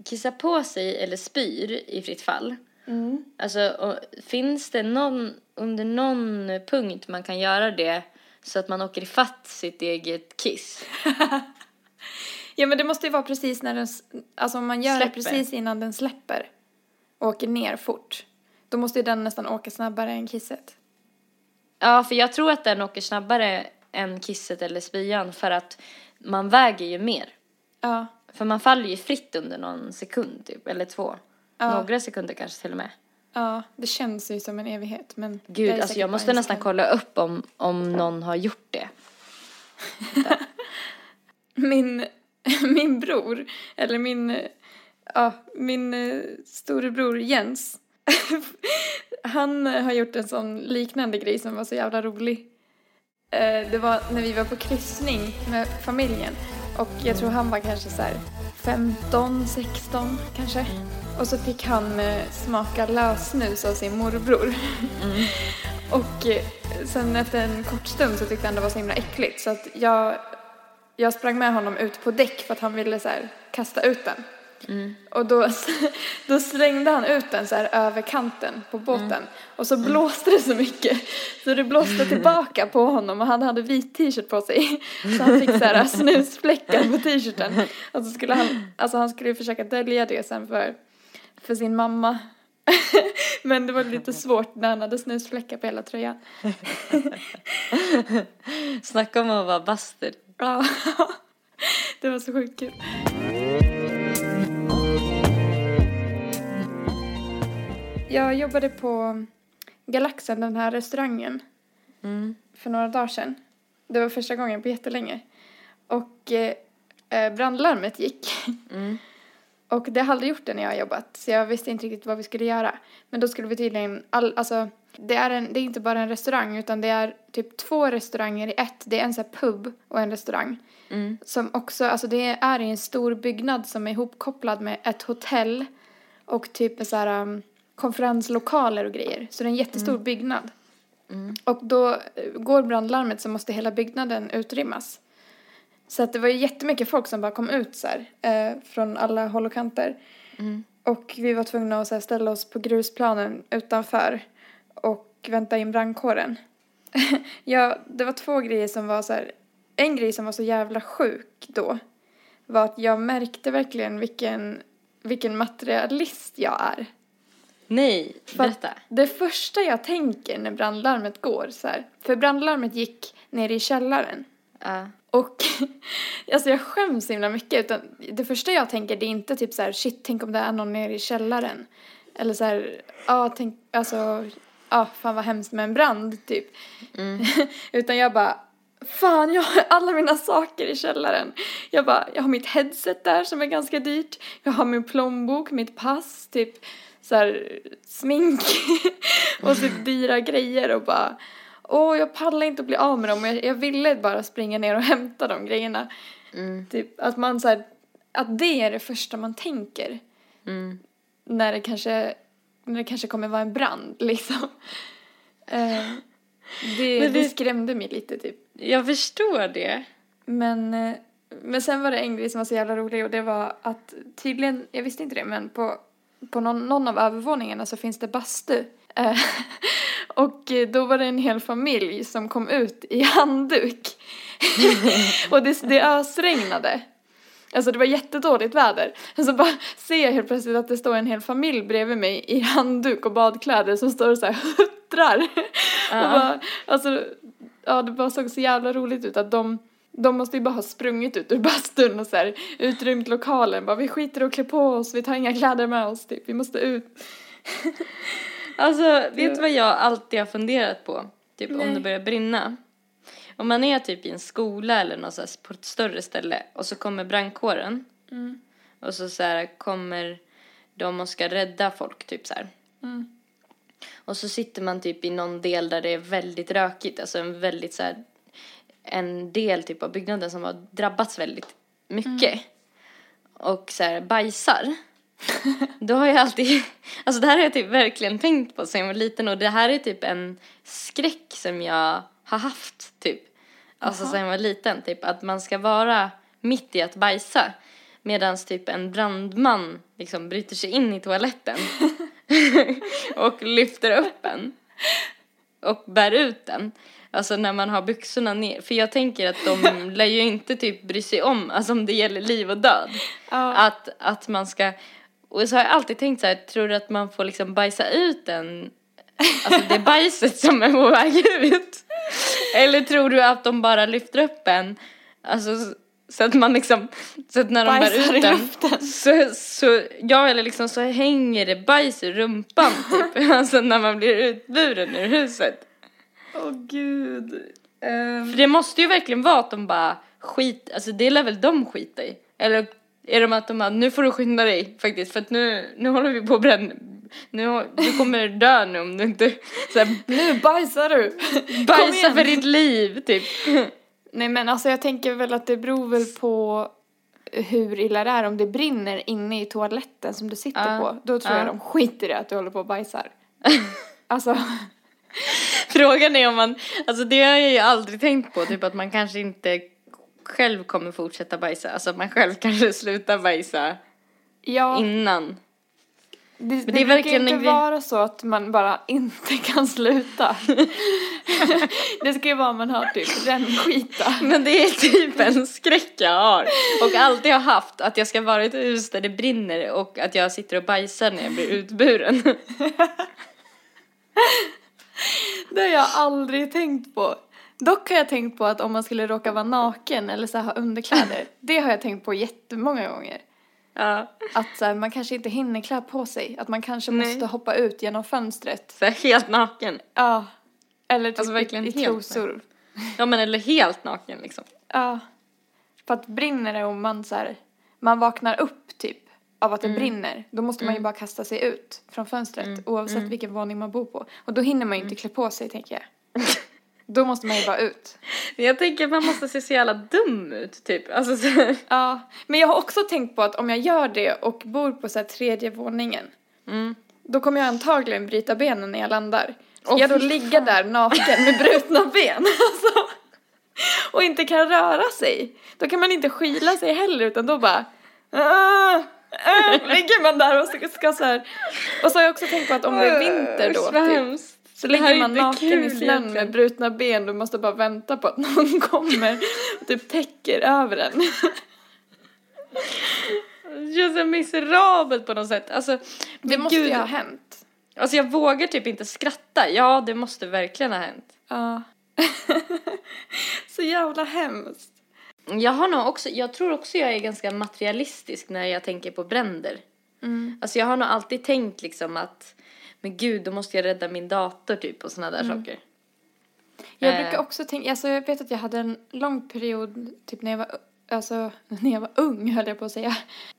Speaker 2: kissar på sig eller spyr i fritt fall.
Speaker 3: Mm.
Speaker 2: Alltså, och, finns det någon, under någon punkt man kan göra det så att man åker ifatt sitt eget kiss?
Speaker 3: Ja men det måste ju vara precis när den, alltså om man gör
Speaker 2: Släpper.
Speaker 3: det precis innan den släpper och åker ner fort. Då måste ju den nästan åka snabbare än kisset.
Speaker 2: Ja, för jag tror att den åker snabbare än kisset eller spyan för att man väger ju mer.
Speaker 3: Ja.
Speaker 2: För man faller ju fritt under någon sekund typ, eller två.
Speaker 3: Ja.
Speaker 2: Några sekunder kanske till och med.
Speaker 3: Ja, det känns ju som en evighet men
Speaker 2: Gud, alltså jag måste nästan kolla upp om, om någon har gjort det.
Speaker 3: Min, min bror, eller min, ja, min eh, storebror Jens. han har gjort en sån liknande grej som var så jävla rolig. Eh, Det var när vi var på kryssning med familjen och jag tror han var kanske så här 15, 16 kanske. Och så fick han eh, smaka lösnus av sin morbror. och eh, sen efter en kort stund så tyckte han det var så himla äckligt så att jag jag sprang med honom ut på däck för att han ville så här, kasta ut den. Och då, då slängde han ut den så här över kanten på båten. Och så blåste det så mycket så det blåste tillbaka på honom och han hade vit t-shirt på sig. Så han fick så här snusfläckar på t-shirten. Och så skulle han, alltså han skulle försöka dölja det sen för, för sin mamma. Men det var lite svårt när han hade snusfläckar på hela tröjan.
Speaker 2: Snacka om att vara bastard.
Speaker 3: Ja, det var så sjukt kul. Jag jobbade på Galaxen, den här restaurangen, för några dagar sedan. Det var första gången på jättelänge. Och eh, eh, brandlarmet gick. Och det har aldrig gjort det när jag har jobbat, så jag visste inte riktigt vad vi skulle göra. Men då skulle vi tydligen, all, alltså, det är, en, det är inte bara en restaurang utan det är typ två restauranger i ett. Det är en här pub och en restaurang.
Speaker 2: Mm.
Speaker 3: Som också, alltså det är i en stor byggnad som är ihopkopplad med ett hotell och typ så här um, konferenslokaler och grejer. Så det är en jättestor byggnad. Och då eh, går brandlarmet så måste hela byggnaden utrymmas. Så att det var ju jättemycket folk som bara kom ut så här, eh, från alla håll och kanter. Och vi var tvungna att så här, ställa oss på grusplanen utanför och vänta in brandkåren. ja, det var två grejer som var så här, en grej som var så jävla sjuk då var att jag märkte verkligen vilken, vilken materialist jag är.
Speaker 2: Nej, berätta.
Speaker 3: Det första jag tänker när brandlarmet går så här, för brandlarmet gick ner i källaren.
Speaker 2: Ja.
Speaker 3: Och alltså jag skäms så himla mycket. Utan det första jag tänker det är inte typ så här shit tänk om det är någon nere i källaren. Eller så här ja tänk alltså ja fan vad hemskt med en brand typ. utan jag bara fan jag har alla mina saker i källaren. Jag bara jag har mitt headset där som är ganska dyrt. Jag har min plånbok, mitt pass typ så här smink och så dyra grejer och bara Åh, jag pallar inte att bli av med dem. Jag, jag ville bara springa ner och hämta de grejerna.
Speaker 2: Mm.
Speaker 3: Typ att man så här, att det är det första man tänker.
Speaker 2: Mm.
Speaker 3: När det kanske, när det kanske kommer vara en brand liksom. Eh, det, det
Speaker 2: det-
Speaker 3: skrämde mig lite typ.
Speaker 2: Jag förstår det.
Speaker 3: Men, eh, men sen var det en grej som var så jävla rolig och det var att tydligen, jag visste inte det, men på, på någon, någon av övervåningarna så finns det bastu. Eh, och då var det en hel familj som kom ut i handduk. och det, det ösregnade. Alltså det var jättedåligt väder. Så bara ser jag helt plötsligt att det står en hel familj bredvid mig i handduk och badkläder som står och så här huttrar. och bara, alltså, ja det bara såg så jävla roligt ut att de de måste ju bara ha sprungit ut ur bastun och så här utrymt lokalen. Bara vi skiter och klär på oss, vi tar inga kläder med oss typ, vi måste ut.
Speaker 2: Alltså, vet du vad jag alltid har funderat på? Typ
Speaker 3: Nej.
Speaker 2: om det börjar brinna. Om man är typ i en skola eller något så här på ett större ställe och så kommer brandkåren. Och så, så här kommer de och ska rädda folk typ så här.
Speaker 3: Mm.
Speaker 2: Och så sitter man typ i någon del där det är väldigt rökigt, alltså en väldigt så här, en del typ av byggnaden som har drabbats väldigt mycket. Och så här bajsar. Då har jag alltid, alltså det här har jag typ verkligen tänkt på sen jag var liten och det här är typ en skräck som jag har haft typ. Alltså sen jag var liten, typ att man ska vara mitt i att bajsa. Medan typ en brandman liksom bryter sig in i toaletten och lyfter upp en och bär ut den. Alltså när man har byxorna ner. För jag tänker att de lär ju inte typ bry sig om, alltså om det gäller liv och död.
Speaker 3: Ja.
Speaker 2: Att, att man ska, och så har jag alltid tänkt så här, tror du att man får liksom bajsa ut den, alltså det bajset som är på väg ut? Eller tror du att de bara lyfter upp en, alltså så- att man liksom, så att när de bär
Speaker 3: Bajsar
Speaker 2: ut den så, så, ja eller liksom så hänger det bajs i rumpan typ, alltså när man blir utburen ur huset.
Speaker 3: Åh gud. Ehm,
Speaker 2: För det måste ju verkligen vara att de bara skit, alltså det lär väl de skita i? Eller är de att de bara, nu får du skynda dig faktiskt för att nu, nu håller vi på att bränna, nu, du kommer dö nu om du inte så här,
Speaker 3: nu bajsar du!
Speaker 2: bajsa för ditt liv typ.
Speaker 3: Nej men alltså jag tänker väl att det beror väl på hur illa det är om det brinner inne i toaletten som du sitter
Speaker 2: Ja.
Speaker 3: på. Då tror
Speaker 2: Ja.
Speaker 3: jag de skiter i att du håller på och bajsar. alltså,
Speaker 2: Frågan är om man, alltså det har jag ju aldrig tänkt på, typ att man kanske inte själv kommer fortsätta bajsa, alltså att man själv kanske slutar bajsa
Speaker 3: ja.
Speaker 2: innan.
Speaker 3: Det, det,
Speaker 2: det är
Speaker 3: brukar inte vara så att man bara inte kan sluta. det ska ju vara om man har typ rännskita.
Speaker 2: Men det är typ en skräck jag har och alltid har haft att jag ska vara i ett hus där det brinner och att jag sitter och bajsar när jag blir utburen.
Speaker 3: Det har jag aldrig tänkt på. Dock har jag tänkt på att om man skulle råka vara naken eller så här ha underkläder. det har jag tänkt på jättemånga gånger.
Speaker 2: Ja,
Speaker 3: Att så här, man kanske inte hinner klä på sig. Att man kanske
Speaker 2: Nej.
Speaker 3: måste hoppa ut genom fönstret.
Speaker 2: så här helt naken.
Speaker 3: Ja. Eller typ
Speaker 2: Alltså
Speaker 3: i, i trosor.
Speaker 2: Ja men eller helt naken liksom.
Speaker 3: Ja. För att brinner det och man så här, man vaknar upp av att det brinner, då måste man ju bara kasta sig ut från fönstret oavsett vilken våning man bor på. Och då hinner man ju inte klä på sig tänker jag. då måste man ju bara ut.
Speaker 2: Jag tänker att man måste se så jävla dum ut typ. Alltså så,
Speaker 3: Ja, men jag har också tänkt på att om jag gör det och bor på så här tredje våningen, då kommer jag antagligen bryta benen när jag landar. Ska jag då ligga där naken med brutna ben? Alltså, och inte kan röra sig. Då kan man inte skyla sig heller utan då bara "Ah, ah", ligger man där och ska, ska så här. Och så har jag också tänkt på att om det är vinter då typ, så ligger man naken i snön med brutna ben. Du måste bara vänta på att någon kommer och typ täcker över en.
Speaker 2: Det känns så miserabelt på något sätt. Alltså,
Speaker 3: Det måste
Speaker 2: gud,
Speaker 3: ju ha hänt.
Speaker 2: Alltså jag vågar typ inte skratta. Ja, det måste verkligen ha hänt.
Speaker 3: Ja. så jävla hemskt.
Speaker 2: Jag har nog också, jag tror också jag är ganska materialistisk när jag tänker på bränder.
Speaker 3: Mm.
Speaker 2: Alltså jag har nog alltid tänkt liksom att, men gud, då måste jag rädda min dator typ och sådana där
Speaker 3: Mm.
Speaker 2: saker.
Speaker 3: Jag
Speaker 2: Eh.
Speaker 3: brukar också tänka, alltså jag vet att jag hade en lång period, typ när jag var, alltså när jag var ung höll jag på att säga.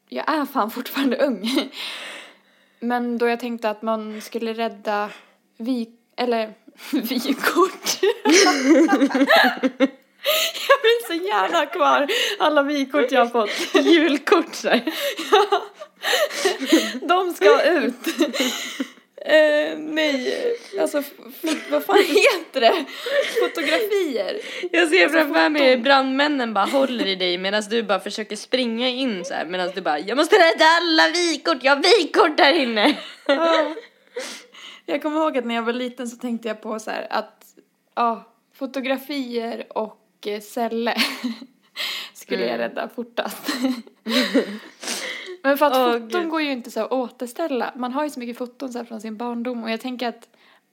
Speaker 3: Jag är fan fortfarande ung. Men då jag tänkte att man skulle rädda vi, eller vykort. Jag vill så gärna ha kvar alla vykort jag har fått.
Speaker 2: Julkort så här.
Speaker 3: De ska ut. Eh, nej, alltså vad fan heter det? Fotografier.
Speaker 2: Jag ser
Speaker 3: Alltså,
Speaker 2: framför mig brandmännen bara håller i dig medan du bara försöker springa in så här medan du bara jag måste rädda alla vykort, jag har vykort där inne.
Speaker 3: Ja. Jag kommer ihåg att när jag var liten så tänkte jag på så här att ja, fotografier och eh, celler skulle jag
Speaker 2: Mm.
Speaker 3: rädda fortast. Men för att
Speaker 2: Åh,
Speaker 3: foton
Speaker 2: Gud.
Speaker 3: går ju inte så att återställa. Man har ju så mycket foton så från sin barndom och jag tänker att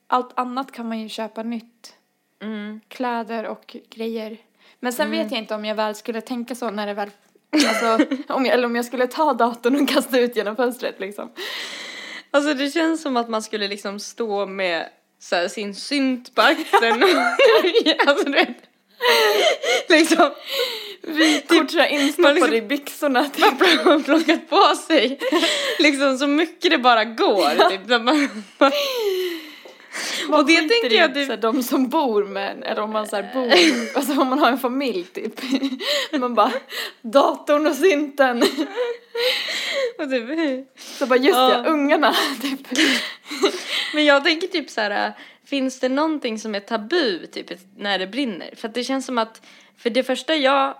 Speaker 3: allt annat kan man ju köpa nytt.
Speaker 2: Mm.
Speaker 3: Kläder och grejer. Men sen vet jag inte om jag väl skulle tänka så när det väl Alltså, om jag, eller om jag skulle ta datorn och kasta ut genom fönstret liksom.
Speaker 2: Alltså det känns som att man skulle liksom stå med så här, sin synt på axeln. alltså du vet. Liksom.
Speaker 3: Vykort sådär instoppade
Speaker 2: liksom-
Speaker 3: i byxorna. Typ.
Speaker 2: Man har plockat på sig liksom så mycket det bara går. Typ. Så man, man, och det tänker jag
Speaker 3: typ.
Speaker 2: typ.
Speaker 3: de som bor med eller om man så här bor, alltså om man har en familj typ. Man bara, datorn och synten.
Speaker 2: Och typ
Speaker 3: Så bara, just
Speaker 2: Ja.
Speaker 3: ja, ungarna typ.
Speaker 2: Men jag tänker typ så här, finns det någonting som är tabu typ när det brinner? För det känns som att, för det första jag,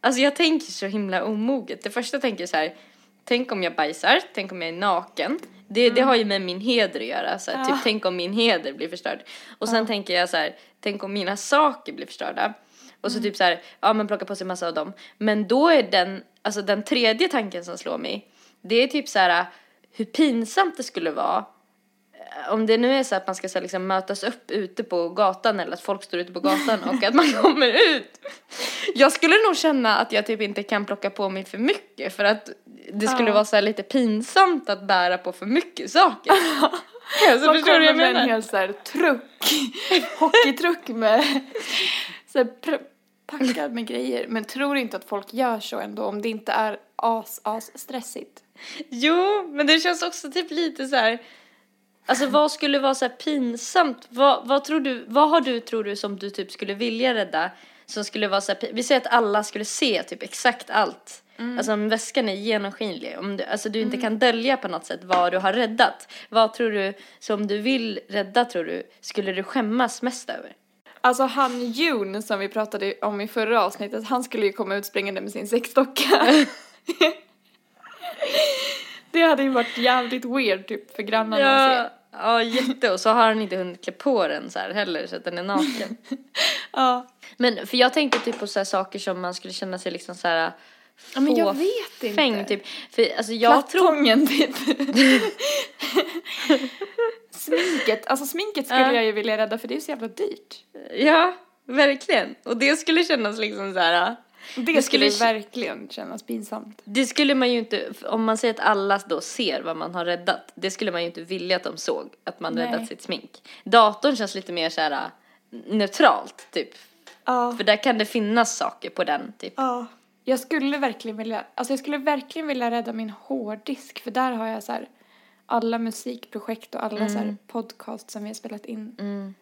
Speaker 2: alltså jag tänker så himla omoget. Det första jag tänker så här, tänk om jag bajsar, tänk om jag är naken. Det, det har ju med min heder att göra, så här,
Speaker 3: Ja.
Speaker 2: typ tänk om min heder blir förstörd. Och sen tänker jag så här, tänk om mina saker blir förstörda. Och så typ så här, ja men plocka på sig massa av dem. Men då är den, alltså den tredje tanken som slår mig, det är typ så här hur pinsamt det skulle vara om det nu är så att man ska så liksom, mötas upp ute på gatan eller att folk står ute på gatan och att man kommer ut. Jag skulle nog känna att jag typ inte kan plocka på mig för mycket för att det skulle
Speaker 3: Ja.
Speaker 2: vara så här lite pinsamt att bära på för mycket saker. alltså,
Speaker 3: Man
Speaker 2: förstår du jag
Speaker 3: med en hel så här truck, hockeytruck med så här, packad med grejer. Men tror inte att folk gör så ändå om det inte är as, as stressigt.
Speaker 2: Jo, men det känns också typ lite så här. Alltså vad skulle vara så pinsamt? Vad, vad tror du, vad har du tror du som du typ skulle vilja rädda? Som skulle vara så här, vi säger att alla skulle se typ exakt allt. Alltså om väskan är genomskinlig, om du, alltså du inte kan dölja på något sätt vad du har räddat. Vad tror du, som du vill rädda tror du, skulle du skämmas mest över?
Speaker 3: Alltså han Jun som vi pratade om i förra avsnittet, han skulle ju komma ut springande med sin sexdocka. det hade ju varit jävligt weird typ för grannarna att se.
Speaker 2: Ja, ja, jätte. Och så har han inte hunnit klä på den så här heller så att den är naken.
Speaker 3: Ja.
Speaker 2: Men för jag tänkte typ på så här saker som man skulle känna sig liksom så här
Speaker 3: Ja, men jag vet inte.
Speaker 2: fåfäng typ. För alltså jag tror,
Speaker 3: Plattången typ. sminket, alltså sminket skulle
Speaker 2: Ja.
Speaker 3: jag ju vilja rädda för det är så jävla dyrt.
Speaker 2: ja verkligen. Och det skulle kännas liksom så här.
Speaker 3: Det skulle
Speaker 2: skulle-
Speaker 3: verkligen kännas pinsamt.
Speaker 2: Det skulle man ju inte, om man säger att alla då ser vad man har räddat. Det skulle man ju inte vilja att de såg, att man
Speaker 3: Nej.
Speaker 2: räddat sitt smink. Datorn känns lite mer så här neutralt typ.
Speaker 3: Ja.
Speaker 2: För där kan det finnas saker på den typ.
Speaker 3: Ja. Jag skulle verkligen vilja, alltså jag skulle verkligen vilja rädda min hårddisk för där har jag så här alla musikprojekt och alla så här podcast som vi har spelat in.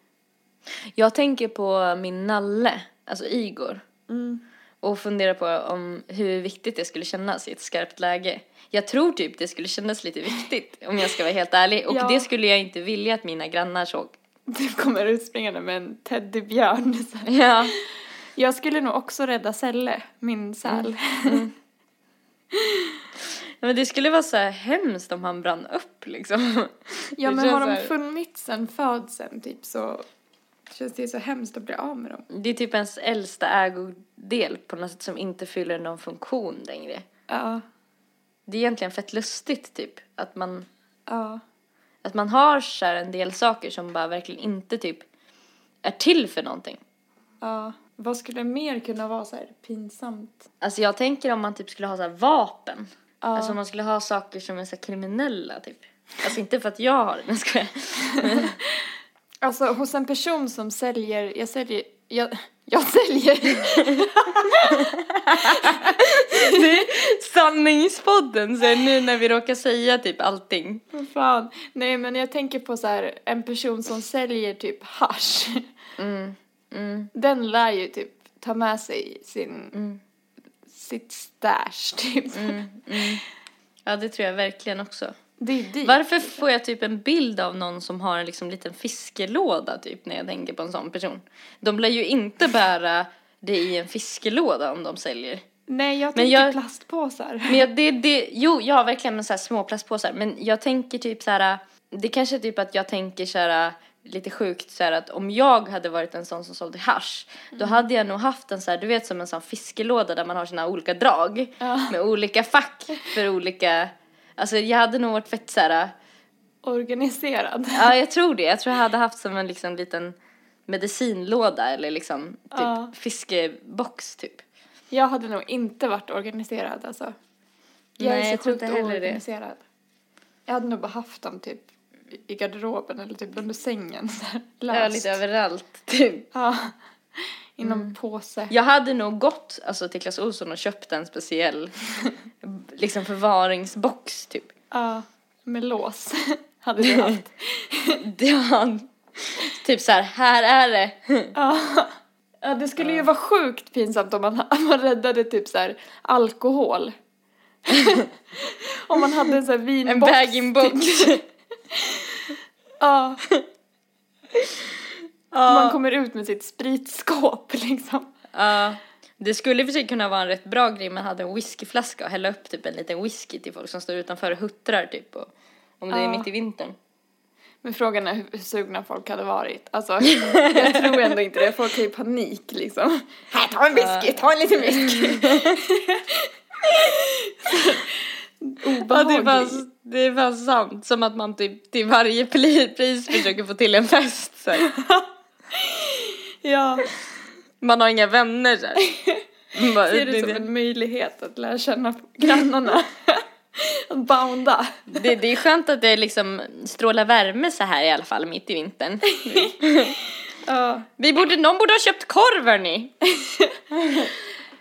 Speaker 2: Jag tänker på min nalle, alltså Igor. Och funderar på om hur viktigt det skulle kännas i ett skarpt läge. Jag tror typ det skulle kännas lite viktigt om jag ska vara helt ärlig. Och
Speaker 3: Ja.
Speaker 2: det skulle jag inte vilja att mina grannar såg.
Speaker 3: Du kommer utspringande med en teddybjörn.
Speaker 2: Ja.
Speaker 3: Jag skulle nog också rädda Selle, min säl.
Speaker 2: Men det skulle vara så här hemskt om han brann upp liksom.
Speaker 3: Ja men har de
Speaker 2: här-
Speaker 3: funnits sen födseln typ så känns det så hemskt att bli av med dem.
Speaker 2: Det är typ ens äldsta ägodel på något sätt som inte fyller någon funktion längre.
Speaker 3: Ja,
Speaker 2: Det är egentligen fett lustigt typ att man,
Speaker 3: ja.
Speaker 2: att man har så här en del saker som bara verkligen inte typ är till för någonting.
Speaker 3: Ja, vad skulle mer kunna vara så här pinsamt?
Speaker 2: Alltså jag tänker om man typ skulle ha så här vapen.
Speaker 3: Ja.
Speaker 2: Alltså om man skulle ha saker som är så kriminella typ. Alltså inte för att jag har det, men jag.
Speaker 3: Alltså hos en person som säljer, jag säljer, jag, jag säljer.
Speaker 2: Det är sanningspodden så nu när vi råkar säga typ allting.
Speaker 3: Vad fan. Nej men jag tänker på så här en person som säljer typ hasch.
Speaker 2: Mm. Mm.
Speaker 3: Den lär ju typ ta med sig sin,
Speaker 2: Mm.
Speaker 3: sitt stash typ.
Speaker 2: Mm. Mm. Ja det tror jag verkligen också. Varför får jag typ en bild av någon som har en liksom liten fiskelåda typ när jag tänker på en sån person? De lär ju inte bära det i en fiskelåda om de säljer.
Speaker 3: Nej jag
Speaker 2: Men
Speaker 3: tänker
Speaker 2: jag-
Speaker 3: plastpåsar.
Speaker 2: Men jag, det, det, jo, ja verkligen med så här små plastpåsar. Men jag tänker typ så här, det kanske är typ att jag tänker så här lite sjukt så här att om jag hade varit en sån som sålde hasch då hade jag nog haft en så här, du vet som en sån fiskelåda där man har sina olika drag
Speaker 3: Ja.
Speaker 2: med olika fack för olika, alltså jag hade nog varit fett så här,
Speaker 3: Organiserad.
Speaker 2: ja jag tror det, jag tror jag hade haft som en liksom liten medicinlåda eller liksom typ
Speaker 3: Ja.
Speaker 2: fiskebox typ.
Speaker 3: Jag hade nog inte varit organiserad alltså. Jag
Speaker 2: Nej,
Speaker 3: är så sjukt
Speaker 2: inte heller det.
Speaker 3: oorganiserad. Jag hade nog bara haft dem typ i garderoben eller typ under sängen.
Speaker 2: Ja, lite överallt typ.
Speaker 3: Ja. I någon
Speaker 2: Mm.
Speaker 3: påse.
Speaker 2: Jag hade nog gått alltså, till Clas Ohlson och köpt en speciell liksom förvaringsbox typ.
Speaker 3: Ja. Med lås. hade du haft.
Speaker 2: Ja, typ så här, här är det.
Speaker 3: Ja. Ja, det skulle ju vara sjukt pinsamt om man, om man räddade typ så här alkohol. om man hade en sån här
Speaker 2: En
Speaker 3: vinbox.
Speaker 2: bag-in-box.
Speaker 3: Ja.
Speaker 2: Ja.
Speaker 3: Man kommer ut med sitt spritskåp liksom.
Speaker 2: Ja. Det skulle i och för sig kunna vara en rätt bra grej man hade en whiskyflaska och hälla upp typ en liten whisky till folk som står utanför och huttrar typ. Och, om det är mitt i vintern.
Speaker 3: Men frågan är hur, sugna folk hade varit. Alltså, jag tror ändå inte det. Folk har ju panik liksom. Här, ta en whisky, ta en liten whisky.
Speaker 2: Ja, det är, det bara sant. Som att man typ till varje pris försöker få till en fest. Så.
Speaker 3: Ja,
Speaker 2: Man har inga vänner här. Man bara,
Speaker 3: ser det som en möjlighet att lära känna grannarna. att bounda.
Speaker 2: Det, det är skönt att det liksom strålar värme så här i alla fall mitt i vintern.
Speaker 3: Ja.
Speaker 2: Vi borde, någon borde ha köpt korv hörni.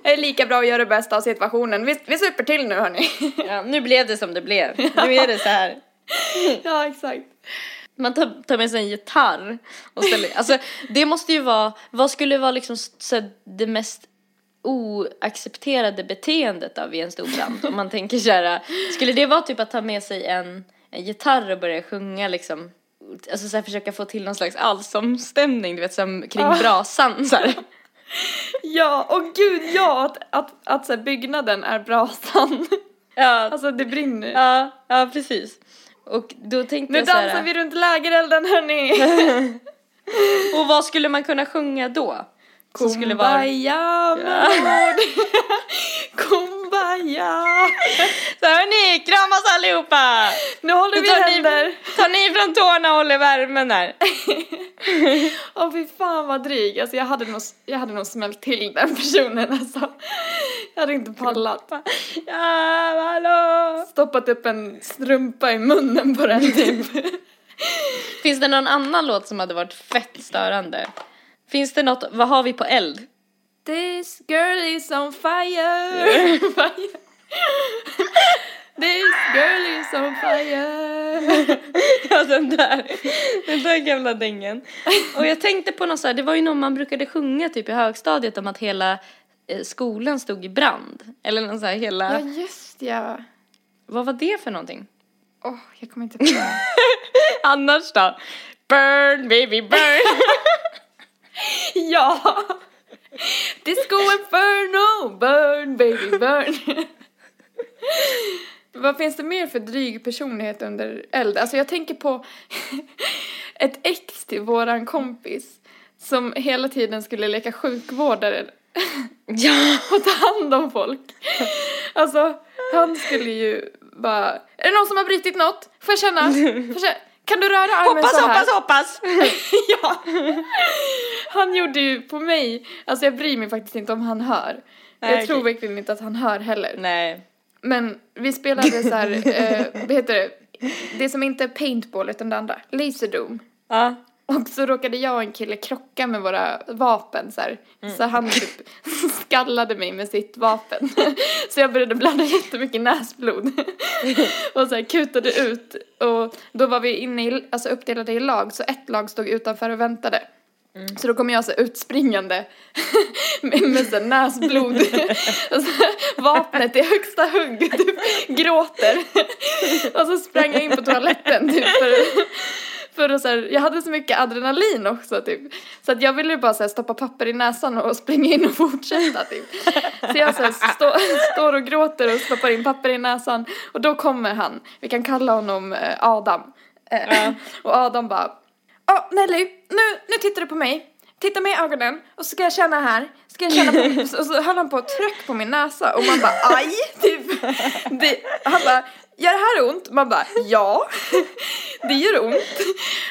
Speaker 3: Det är lika bra att göra det bästa av situationen. Vi, vi super till nu hörni.
Speaker 2: Ja, nu blev det som det blev. Nu är det så här.
Speaker 3: ja, exakt.
Speaker 2: Man tar, tar med sig en gitarr och ställer, alltså det måste ju vara, vad skulle vara liksom så det mest oaccepterade beteendet av en stor brand? Om man tänker så här, skulle det vara typ att ta med sig en, en gitarr och börja sjunga liksom, alltså så här, försöka få till någon slags allsångsstämning, du vet som kring
Speaker 3: Ja.
Speaker 2: brasan så här.
Speaker 3: Ja, och gud ja, att, att, att så byggnaden är brasan.
Speaker 2: Ja,
Speaker 3: Alltså det brinner.
Speaker 2: ja, ja precis. Och då tänkte
Speaker 3: Nu
Speaker 2: jag så här,
Speaker 3: dansar vi runt lägerelden hörni.
Speaker 2: och vad skulle man kunna sjunga då? Som skulle vara
Speaker 3: Kumbaya ord. Kumbaya.
Speaker 2: Så hörni, kramas allihopa!
Speaker 3: Nu håller vi
Speaker 2: tar ni,
Speaker 3: händer.
Speaker 2: tar ni från tårna och håller värmen här.
Speaker 3: Åh fy fan vad dryg. Alltså jag hade nog, jag hade nog smält till den personen alltså. Jag hade inte pallat.
Speaker 2: Ja, hallå!
Speaker 3: Stoppat upp en strumpa i munnen på den typ.
Speaker 2: Finns det någon annan låt som hade varit fett störande? Finns det något, vad har vi på eld?
Speaker 3: This girl is on fire. fire. This girl is on fire.
Speaker 2: Ja, den där. Den där gamla dängen. Och jag tänkte på något så här, det var ju någon man brukade sjunga typ i högstadiet om att hela eh, skolan stod i brand. Eller någon så här hela,
Speaker 3: Ja, just ja.
Speaker 2: vad var det för någonting?
Speaker 3: Åh, jag kommer inte på det.
Speaker 2: Annars då? Burn baby burn.
Speaker 3: Ja! Disco Inferno, burn baby burn. Vad finns det mer för dryg personlighet under eld? Alltså jag tänker på ett ex till våran kompis som hela tiden skulle leka sjukvårdare
Speaker 2: ja.
Speaker 3: och ta hand om folk. Alltså, han skulle ju bara, är det någon som har brutit något? Får jag känna? Får jag känna? Kan du röra armen
Speaker 2: Hoppas,
Speaker 3: så här?
Speaker 2: hoppas, hoppas.
Speaker 3: ja. Han gjorde ju på mig, alltså jag bryr mig faktiskt inte om han hör.
Speaker 2: Nej,
Speaker 3: jag tror
Speaker 2: okej.
Speaker 3: verkligen inte att han hör heller.
Speaker 2: Nej.
Speaker 3: Men vi spelade så här, eh, vad heter det? Det som inte är paintball utan det andra, laserdom.
Speaker 2: Ja.
Speaker 3: Och så råkade jag och en kille krocka med våra vapen så.
Speaker 2: Mm.
Speaker 3: Så han typ skallade mig med sitt vapen. Så jag började blöda jättemycket näsblod. Och så här kutade ut. Och då var vi inne i, alltså uppdelade i lag så ett lag stod utanför och väntade.
Speaker 2: Mm.
Speaker 3: Så då kom jag så utspringande med, med så näsblod. Och så vapnet i högsta hugg, typ gråter. Och så sprang jag in på toaletten typ för, för att så här, jag hade så mycket adrenalin också typ. Så att jag ville bara så här, stoppa papper i näsan och springa in och fortsätta typ. Så jag så här, stå, står och gråter och stoppar in papper i näsan. Och då kommer han, vi kan kalla honom eh, Adam. Eh, Och Adam bara Ja, Nelly, nu, nu tittar du på mig. Titta mig i ögonen och så ska jag känna här. Ska jag känna på, och så höll han på att trycka på min näsa och man bara aj, typ. Det, han bara, gör det här ont? Man bara, ja, det gör ont.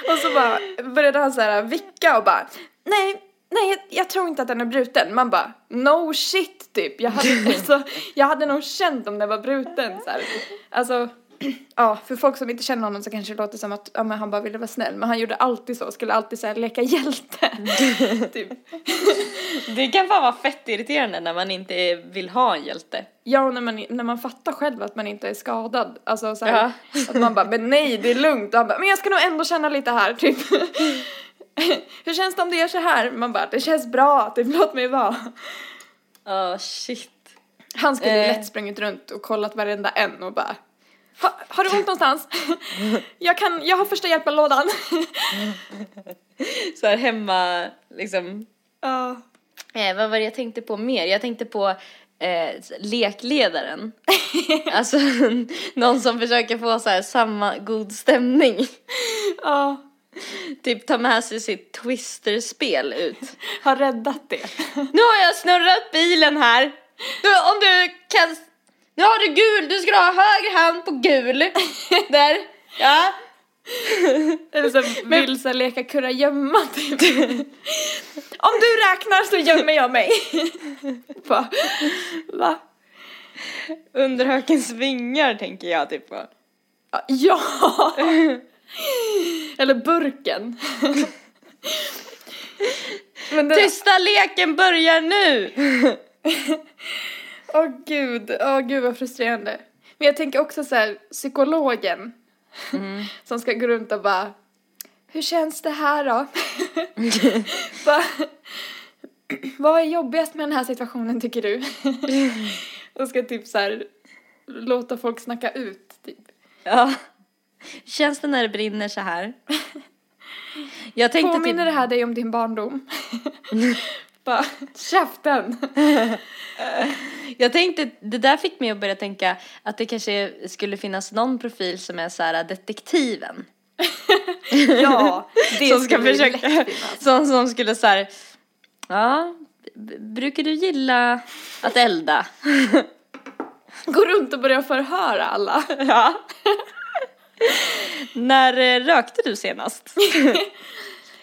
Speaker 3: Och så bara började han så här vicka och bara, nej, nej, jag, jag tror inte att den är bruten. Man bara, no shit, typ. Jag hade, alltså, jag hade nog känt om den var bruten så här. Alltså, Ja, för folk som inte känner honom så kanske det låter som att ja, men han bara ville vara snäll. Men han gjorde alltid så, skulle alltid så här, leka hjälte. typ.
Speaker 2: Det kan fan vara fett irriterande när man inte vill ha en hjälte.
Speaker 3: Ja, och när man, när man fattar själv att man inte är skadad. Alltså så här, att man bara, men nej det är lugnt. Och han bara, men jag ska nog ändå känna lite här, typ. Hur känns det om det gör så här? Man bara, det känns bra, typ låt mig vara.
Speaker 2: Ja, shit.
Speaker 3: Han skulle
Speaker 2: Eh.
Speaker 3: lätt sprungit runt och kollat varenda en och bara ha, har du ont någonstans? jag kan, jag har första hjälpen-lådan.
Speaker 2: Så här hemma, liksom.
Speaker 3: Ja.
Speaker 2: Eh, vad var det jag tänkte på mer? Jag tänkte på eh, lekledaren. alltså någon som försöker få så här samma god stämning.
Speaker 3: Ja.
Speaker 2: typ ta med sig sitt twisterspel ut.
Speaker 3: Har räddat det.
Speaker 2: Nu har jag snurrat bilen här. Du, om du kan... Nu har du gul, du ska ha höger hand på gul. Där. Ja.
Speaker 3: Eller så vill så leka kurragömma typ. Om du räknar så gömmer jag mig. Va? Va?
Speaker 2: Under hökens vingar tänker jag typ på.
Speaker 3: Ja! Eller burken.
Speaker 2: Tysta leken börjar nu!
Speaker 3: Åh gud, åh gud vad frustrerande. Men jag tänker också så här, psykologen. Som ska gå runt och bara, hur känns det här då? Bara, vad är jobbigast med den här situationen tycker du? och ska typ så här låta folk snacka ut typ.
Speaker 2: Ja. Känns det när det brinner så här? Jag tänkte
Speaker 3: Påminner det
Speaker 2: typ,
Speaker 3: här dig om din barndom? Bara, käften!
Speaker 2: jag tänkte, det där fick mig att börja tänka att det kanske skulle finnas någon profil som är så här detektiven.
Speaker 3: ja, det
Speaker 2: som ska
Speaker 3: skulle
Speaker 2: försöka,
Speaker 3: lätt finnas.
Speaker 2: som, som skulle så här, ja, brukar du gilla att elda?
Speaker 3: Gå runt och börja förhöra alla.
Speaker 2: Ja. När eh, rökte du senast?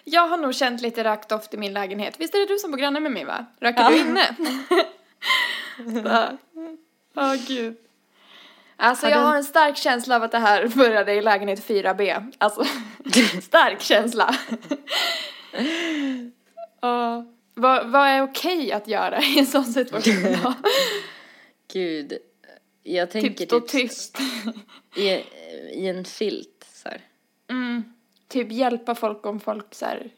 Speaker 3: Jag har nog känt lite rökdoft i min lägenhet. Visst är det du som bor granne med mig va? Röker
Speaker 2: Ja.
Speaker 3: du inne? Åh gud. Alltså
Speaker 2: Har
Speaker 3: jag
Speaker 2: du-
Speaker 3: har en stark känsla av att det här började i lägenhet 4B. Alltså, stark känsla. Ja. Vad, vad är okej att göra i en sån situation?
Speaker 2: Gud. Jag tänker
Speaker 3: typ stå
Speaker 2: typ,
Speaker 3: tyst.
Speaker 2: i, i en filt.
Speaker 3: Typ hjälpa folk om folk så här,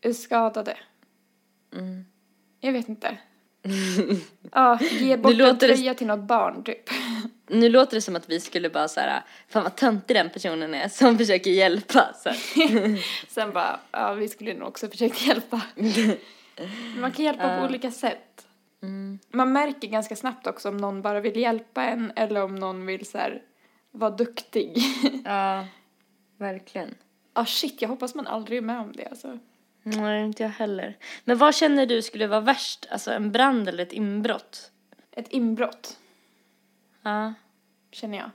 Speaker 3: är skadade.
Speaker 2: Mm.
Speaker 3: Jag vet inte. Ja, ge bort en
Speaker 2: låter det-
Speaker 3: tröja till något barn typ.
Speaker 2: Nu låter det som att vi skulle bara så här, fan vad töntig den personen är som försöker hjälpa. Så.
Speaker 3: Sen bara, ja vi skulle nog också försökt hjälpa. Man kan hjälpa på olika sätt.
Speaker 2: Mm.
Speaker 3: Man märker ganska snabbt också om någon bara vill hjälpa en eller om någon vill så här, vara duktig.
Speaker 2: Ja, verkligen.
Speaker 3: Ah shit, jag hoppas man aldrig är med om det alltså.
Speaker 2: Nej, inte jag heller. Men vad känner du skulle vara värst? Alltså en brand eller ett inbrott?
Speaker 3: Ett inbrott,
Speaker 2: Ja.
Speaker 3: känner jag.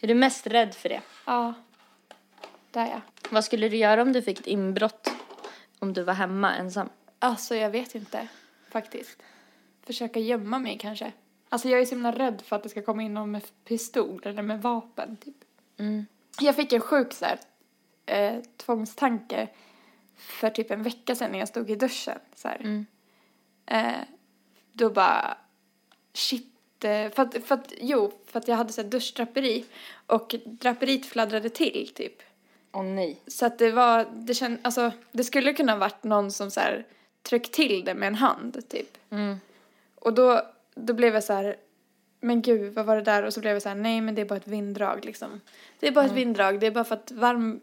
Speaker 2: Är du mest rädd för det?
Speaker 3: Ja, där ja.
Speaker 2: Vad skulle du göra om du fick ett inbrott? Om du var hemma ensam?
Speaker 3: Alltså jag vet inte, faktiskt. Försöka gömma mig kanske. Alltså jag är så himla rädd för att det ska komma in någon med pistol eller med vapen typ.
Speaker 2: Mm.
Speaker 3: Jag fick en sjuk så här, eh, tvångstanke för typ en vecka sedan när jag stod i duschen. Så.
Speaker 2: Mm.
Speaker 3: Eh, då bara, shit. eh, För att, för att, jo, för att jag hade så här duschdraperi och draperiet fladdrade till typ.
Speaker 2: Åh nej.
Speaker 3: Så att det var, det känd, alltså det skulle kunna varit någon som så här tryckt till det med en hand typ.
Speaker 2: Mm.
Speaker 3: Och då, då blev jag så här, men gud vad var det där? Och så blev jag så här, nej men det är bara ett vinddrag liksom. Det är bara ett vinddrag, det är bara för att varm,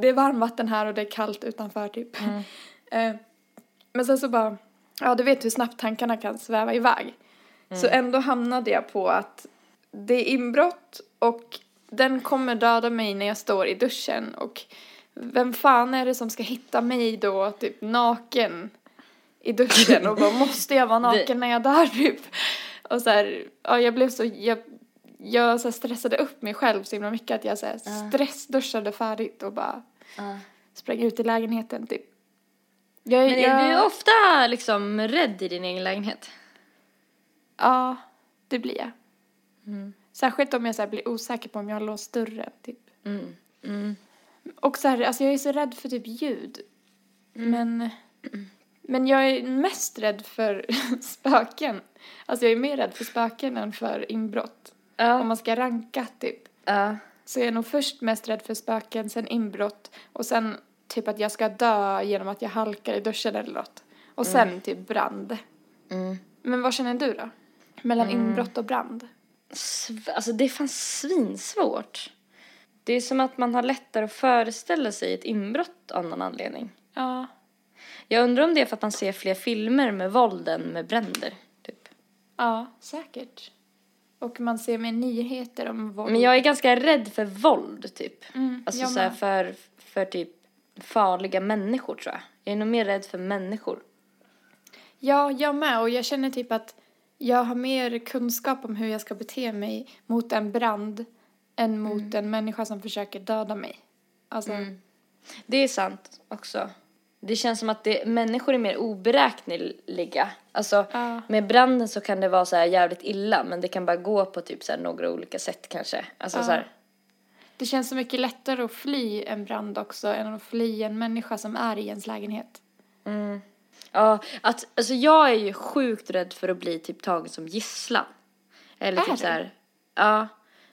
Speaker 3: det är varmvatten här och det är kallt utanför typ. Eh, men sen så bara, ja du vet hur snabbt tankarna kan sväva iväg. Så ändå hamnade jag på att det är inbrott och den kommer döda mig när jag står i duschen och vem fan är det som ska hitta mig då typ naken i duschen och bara måste jag vara naken när jag dör typ. Och så här, ja jag blev så, jag, jag så stressade upp mig själv så himla mycket att jag så här stressduschade färdigt och bara
Speaker 2: Ja.
Speaker 3: sprang ut i lägenheten typ. Jag,
Speaker 2: Men är
Speaker 3: jag,
Speaker 2: du ofta liksom rädd i din egen lägenhet?
Speaker 3: Ja, det blir jag.
Speaker 2: Mm.
Speaker 3: Särskilt om jag så här blir osäker på om jag har låst dörren typ.
Speaker 2: Mm. Mm.
Speaker 3: Och så här, alltså jag är så rädd för typ ljud.
Speaker 2: Mm.
Speaker 3: Men, men jag är mest rädd för spöken. Alltså jag är mer rädd för spöken än för inbrott. Om
Speaker 2: Ja.
Speaker 3: man ska ranka typ.
Speaker 2: Ja.
Speaker 3: Så jag är nog först mest rädd för spöken, sen inbrott och sen typ att jag ska dö genom att jag halkar i duschen eller något. Och sen typ brand.
Speaker 2: Mm.
Speaker 3: Men vad känner du då? Mellan inbrott och brand?
Speaker 2: Sv- Alltså det är fan svinsvårt. Det är som att man har lättare att föreställa sig ett inbrott av någon anledning.
Speaker 3: Ja.
Speaker 2: Jag undrar om det är för att man ser fler filmer med våld än med bränder. Typ.
Speaker 3: Ja, säkert. Och man ser med nyheter om våld.
Speaker 2: Men jag är ganska rädd för våld typ.
Speaker 3: Mm,
Speaker 2: Alltså så här, för, för typ farliga människor tror jag. Jag är nog mer rädd för människor.
Speaker 3: Ja, jag med. Och jag känner typ att jag har mer kunskap om hur jag ska bete mig mot en brand än mot
Speaker 2: Mm.
Speaker 3: en människa som försöker döda mig. Alltså,
Speaker 2: Det är sant också. Det känns som att det, människor är mer oberäkneliga. Alltså
Speaker 3: Ja.
Speaker 2: med branden så kan det vara så jävligt illa men det kan bara gå på typ så några olika sätt kanske. Alltså
Speaker 3: Ja.
Speaker 2: så här,
Speaker 3: det känns så mycket lättare att fly en brand också än att fly en människa som är i ens lägenhet.
Speaker 2: ja, att, alltså jag är ju sjukt rädd för att bli typ tagen som gisslan. Eller
Speaker 3: Är
Speaker 2: typ så här, ja.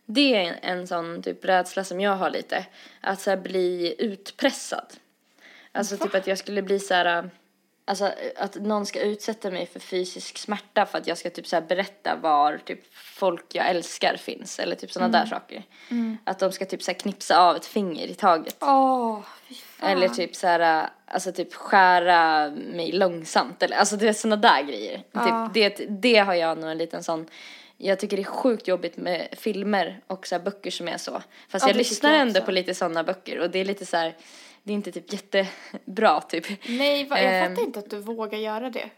Speaker 2: Det är en, en sån typ rädsla som jag har lite. Att så bli utpressad. Alltså typ att jag skulle bli så här, alltså att någon ska utsätta mig för fysisk smärta för att jag ska typ så här berätta var typ folk jag älskar finns. Eller typ sådana där saker. Att de ska typ så knipsa av ett finger i taget.
Speaker 3: Åh, fan.
Speaker 2: Eller typ så här, alltså typ skära mig långsamt. Eller, alltså det är sådana där grejer.
Speaker 3: Ja.
Speaker 2: Typ, det, det har jag nog en liten sån, jag tycker det är sjukt jobbigt med filmer och så böcker som är så. Fast
Speaker 3: Ja,
Speaker 2: jag lyssnar
Speaker 3: jag
Speaker 2: ändå på lite sådana böcker och det är lite så här, det är inte typ jättebra typ.
Speaker 3: Nej, va, jag
Speaker 2: Ehm.
Speaker 3: fattar inte att du vågar göra det.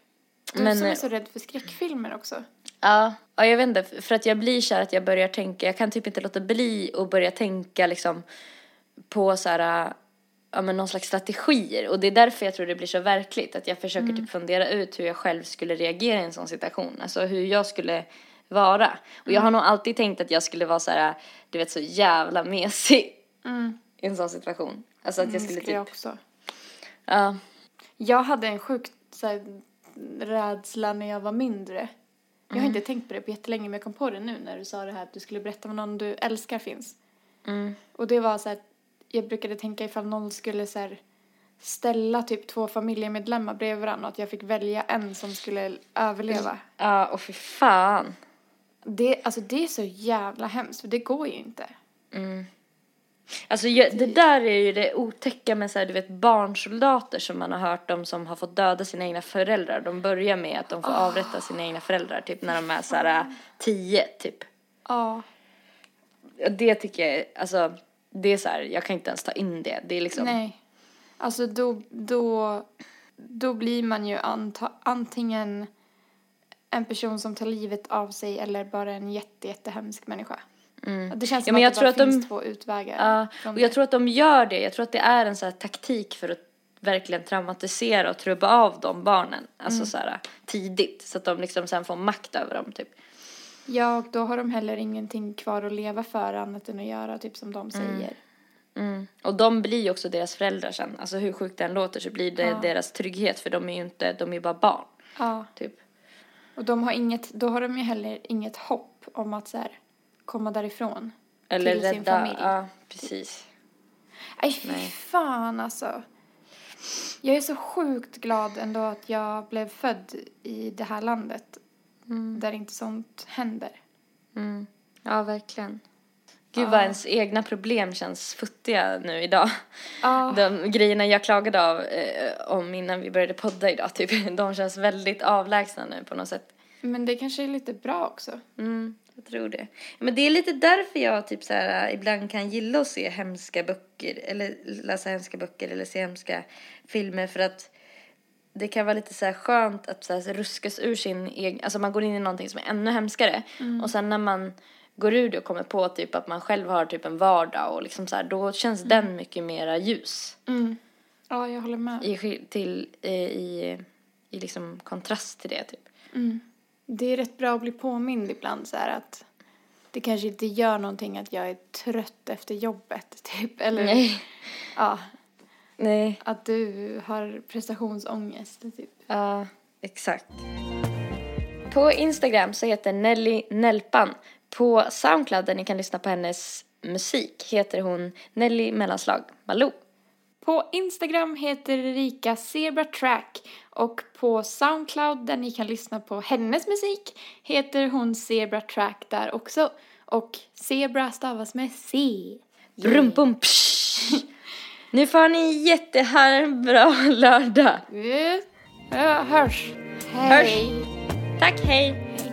Speaker 3: Du
Speaker 2: Men,
Speaker 3: som är
Speaker 2: eh,
Speaker 3: så rädd för skräckfilmer också.
Speaker 2: Ja, ja, jag vet inte, för att jag blir så här att jag börjar tänka, jag kan typ inte låta bli att börja tänka liksom på så här, ja men någon slags strategier och det är därför jag tror det blir så verkligt att jag försöker typ fundera ut hur jag själv skulle reagera i en sån situation, alltså hur jag skulle vara. Och jag har nog alltid tänkt att jag skulle vara så här, du vet så jävla mesig i en sån situation. Alltså att jag
Speaker 3: Det
Speaker 2: skulle
Speaker 3: skulle jag
Speaker 2: typ,
Speaker 3: också.
Speaker 2: ja,
Speaker 3: Jag hade en sjukt så här, rädsla när jag var mindre. Jag
Speaker 2: Mm.
Speaker 3: har inte tänkt på det på jättelänge men jag kom på det nu när du sa det här att du skulle berätta vad någon du älskar finns.
Speaker 2: Mm.
Speaker 3: Och det var så här, jag brukade tänka ifall någon skulle så här ställa typ två familjemedlemmar bredvid varandra och att jag fick välja en som skulle överleva.
Speaker 2: Ja, och för fan.
Speaker 3: Det, alltså det är så jävla hemskt för det går ju inte.
Speaker 2: Alltså det där är ju det otäcka med så här, du vet barnsoldater som man har hört om som har fått döda sina egna föräldrar. De börjar med att de får avrätta sina egna föräldrar typ när de är så här tio typ.
Speaker 3: Ja.
Speaker 2: Och Det tycker jag, alltså det är så här, jag kan inte ens ta in det. Det är liksom,
Speaker 3: Nej. Alltså då, då, då blir man ju anta, antingen en person som tar livet av sig eller bara en jätte, jättehemsk människa. Det känns som
Speaker 2: Mm. men jag
Speaker 3: att det
Speaker 2: tror
Speaker 3: bara
Speaker 2: att de-
Speaker 3: finns två utvägar.
Speaker 2: Ja, och jag tror att de gör det. Jag tror att det är en så taktik för att verkligen traumatisera och trubba av de barnen. Alltså så här tidigt. Så att de liksom sen får makt över dem typ.
Speaker 3: Ja, och då har de heller ingenting kvar att leva för annat än att göra typ som de säger.
Speaker 2: Mm. Och de blir ju också deras föräldrar sen. Alltså hur sjukt det än låter så blir det
Speaker 3: Ja.
Speaker 2: deras trygghet för de är ju inte, de är ju bara barn.
Speaker 3: Ja,
Speaker 2: Typ.
Speaker 3: och de har inget, då har de ju heller inget hopp om att så här, komma därifrån.
Speaker 2: Eller
Speaker 3: till sin
Speaker 2: rädda.
Speaker 3: familj.
Speaker 2: Ja, precis.
Speaker 3: Nej, fy
Speaker 2: Nej.
Speaker 3: fan alltså. Jag är så sjukt glad ändå att jag blev född i det här landet. Där inte sånt händer.
Speaker 2: Mm. Ja, verkligen. Gud vad ens egna problem känns futtiga nu idag.
Speaker 3: Ja.
Speaker 2: De grejerna jag klagade av, eh, om innan vi började podda idag, typ, de känns väldigt avlägsna nu på något sätt.
Speaker 3: Men det kanske är lite bra också.
Speaker 2: Mm, jag tror det. Men det är lite därför jag typ så här, ibland kan gilla att se hemska böcker eller läsa hemska böcker eller se hemska filmer för att det kan vara lite så här skönt att så här ruskas ur sin egen, alltså man går in i någonting som är ännu hemskare och sen när man går ur det och kommer på typ att man själv har typ en vardag och liksom så här, då känns den mycket mera ljus
Speaker 3: Ja, jag håller med.
Speaker 2: i, till, eh, i, i liksom kontrast till det typ.
Speaker 3: Det är rätt bra att bli påmind ibland så här att det kanske inte gör någonting att jag är trött efter jobbet typ. Eller
Speaker 2: Nej.
Speaker 3: ja,
Speaker 2: Nej.
Speaker 3: att du har prestationsångest typ.
Speaker 2: Ja, exakt. På Instagram så heter Nelly Nelpan. På Soundcloud där ni kan lyssna på hennes musik heter hon Nelly mellanslag Malou.
Speaker 3: På Instagram heter Erika Zebra Track och på Soundcloud där ni kan lyssna på hennes musik heter hon Zebra Track där också. Och Zebra stavas med C.
Speaker 2: Brum bum. Nu får ni jättebra lördag.
Speaker 3: Vi hörs.
Speaker 2: Hörs.
Speaker 3: Hej.
Speaker 2: Tack, hej!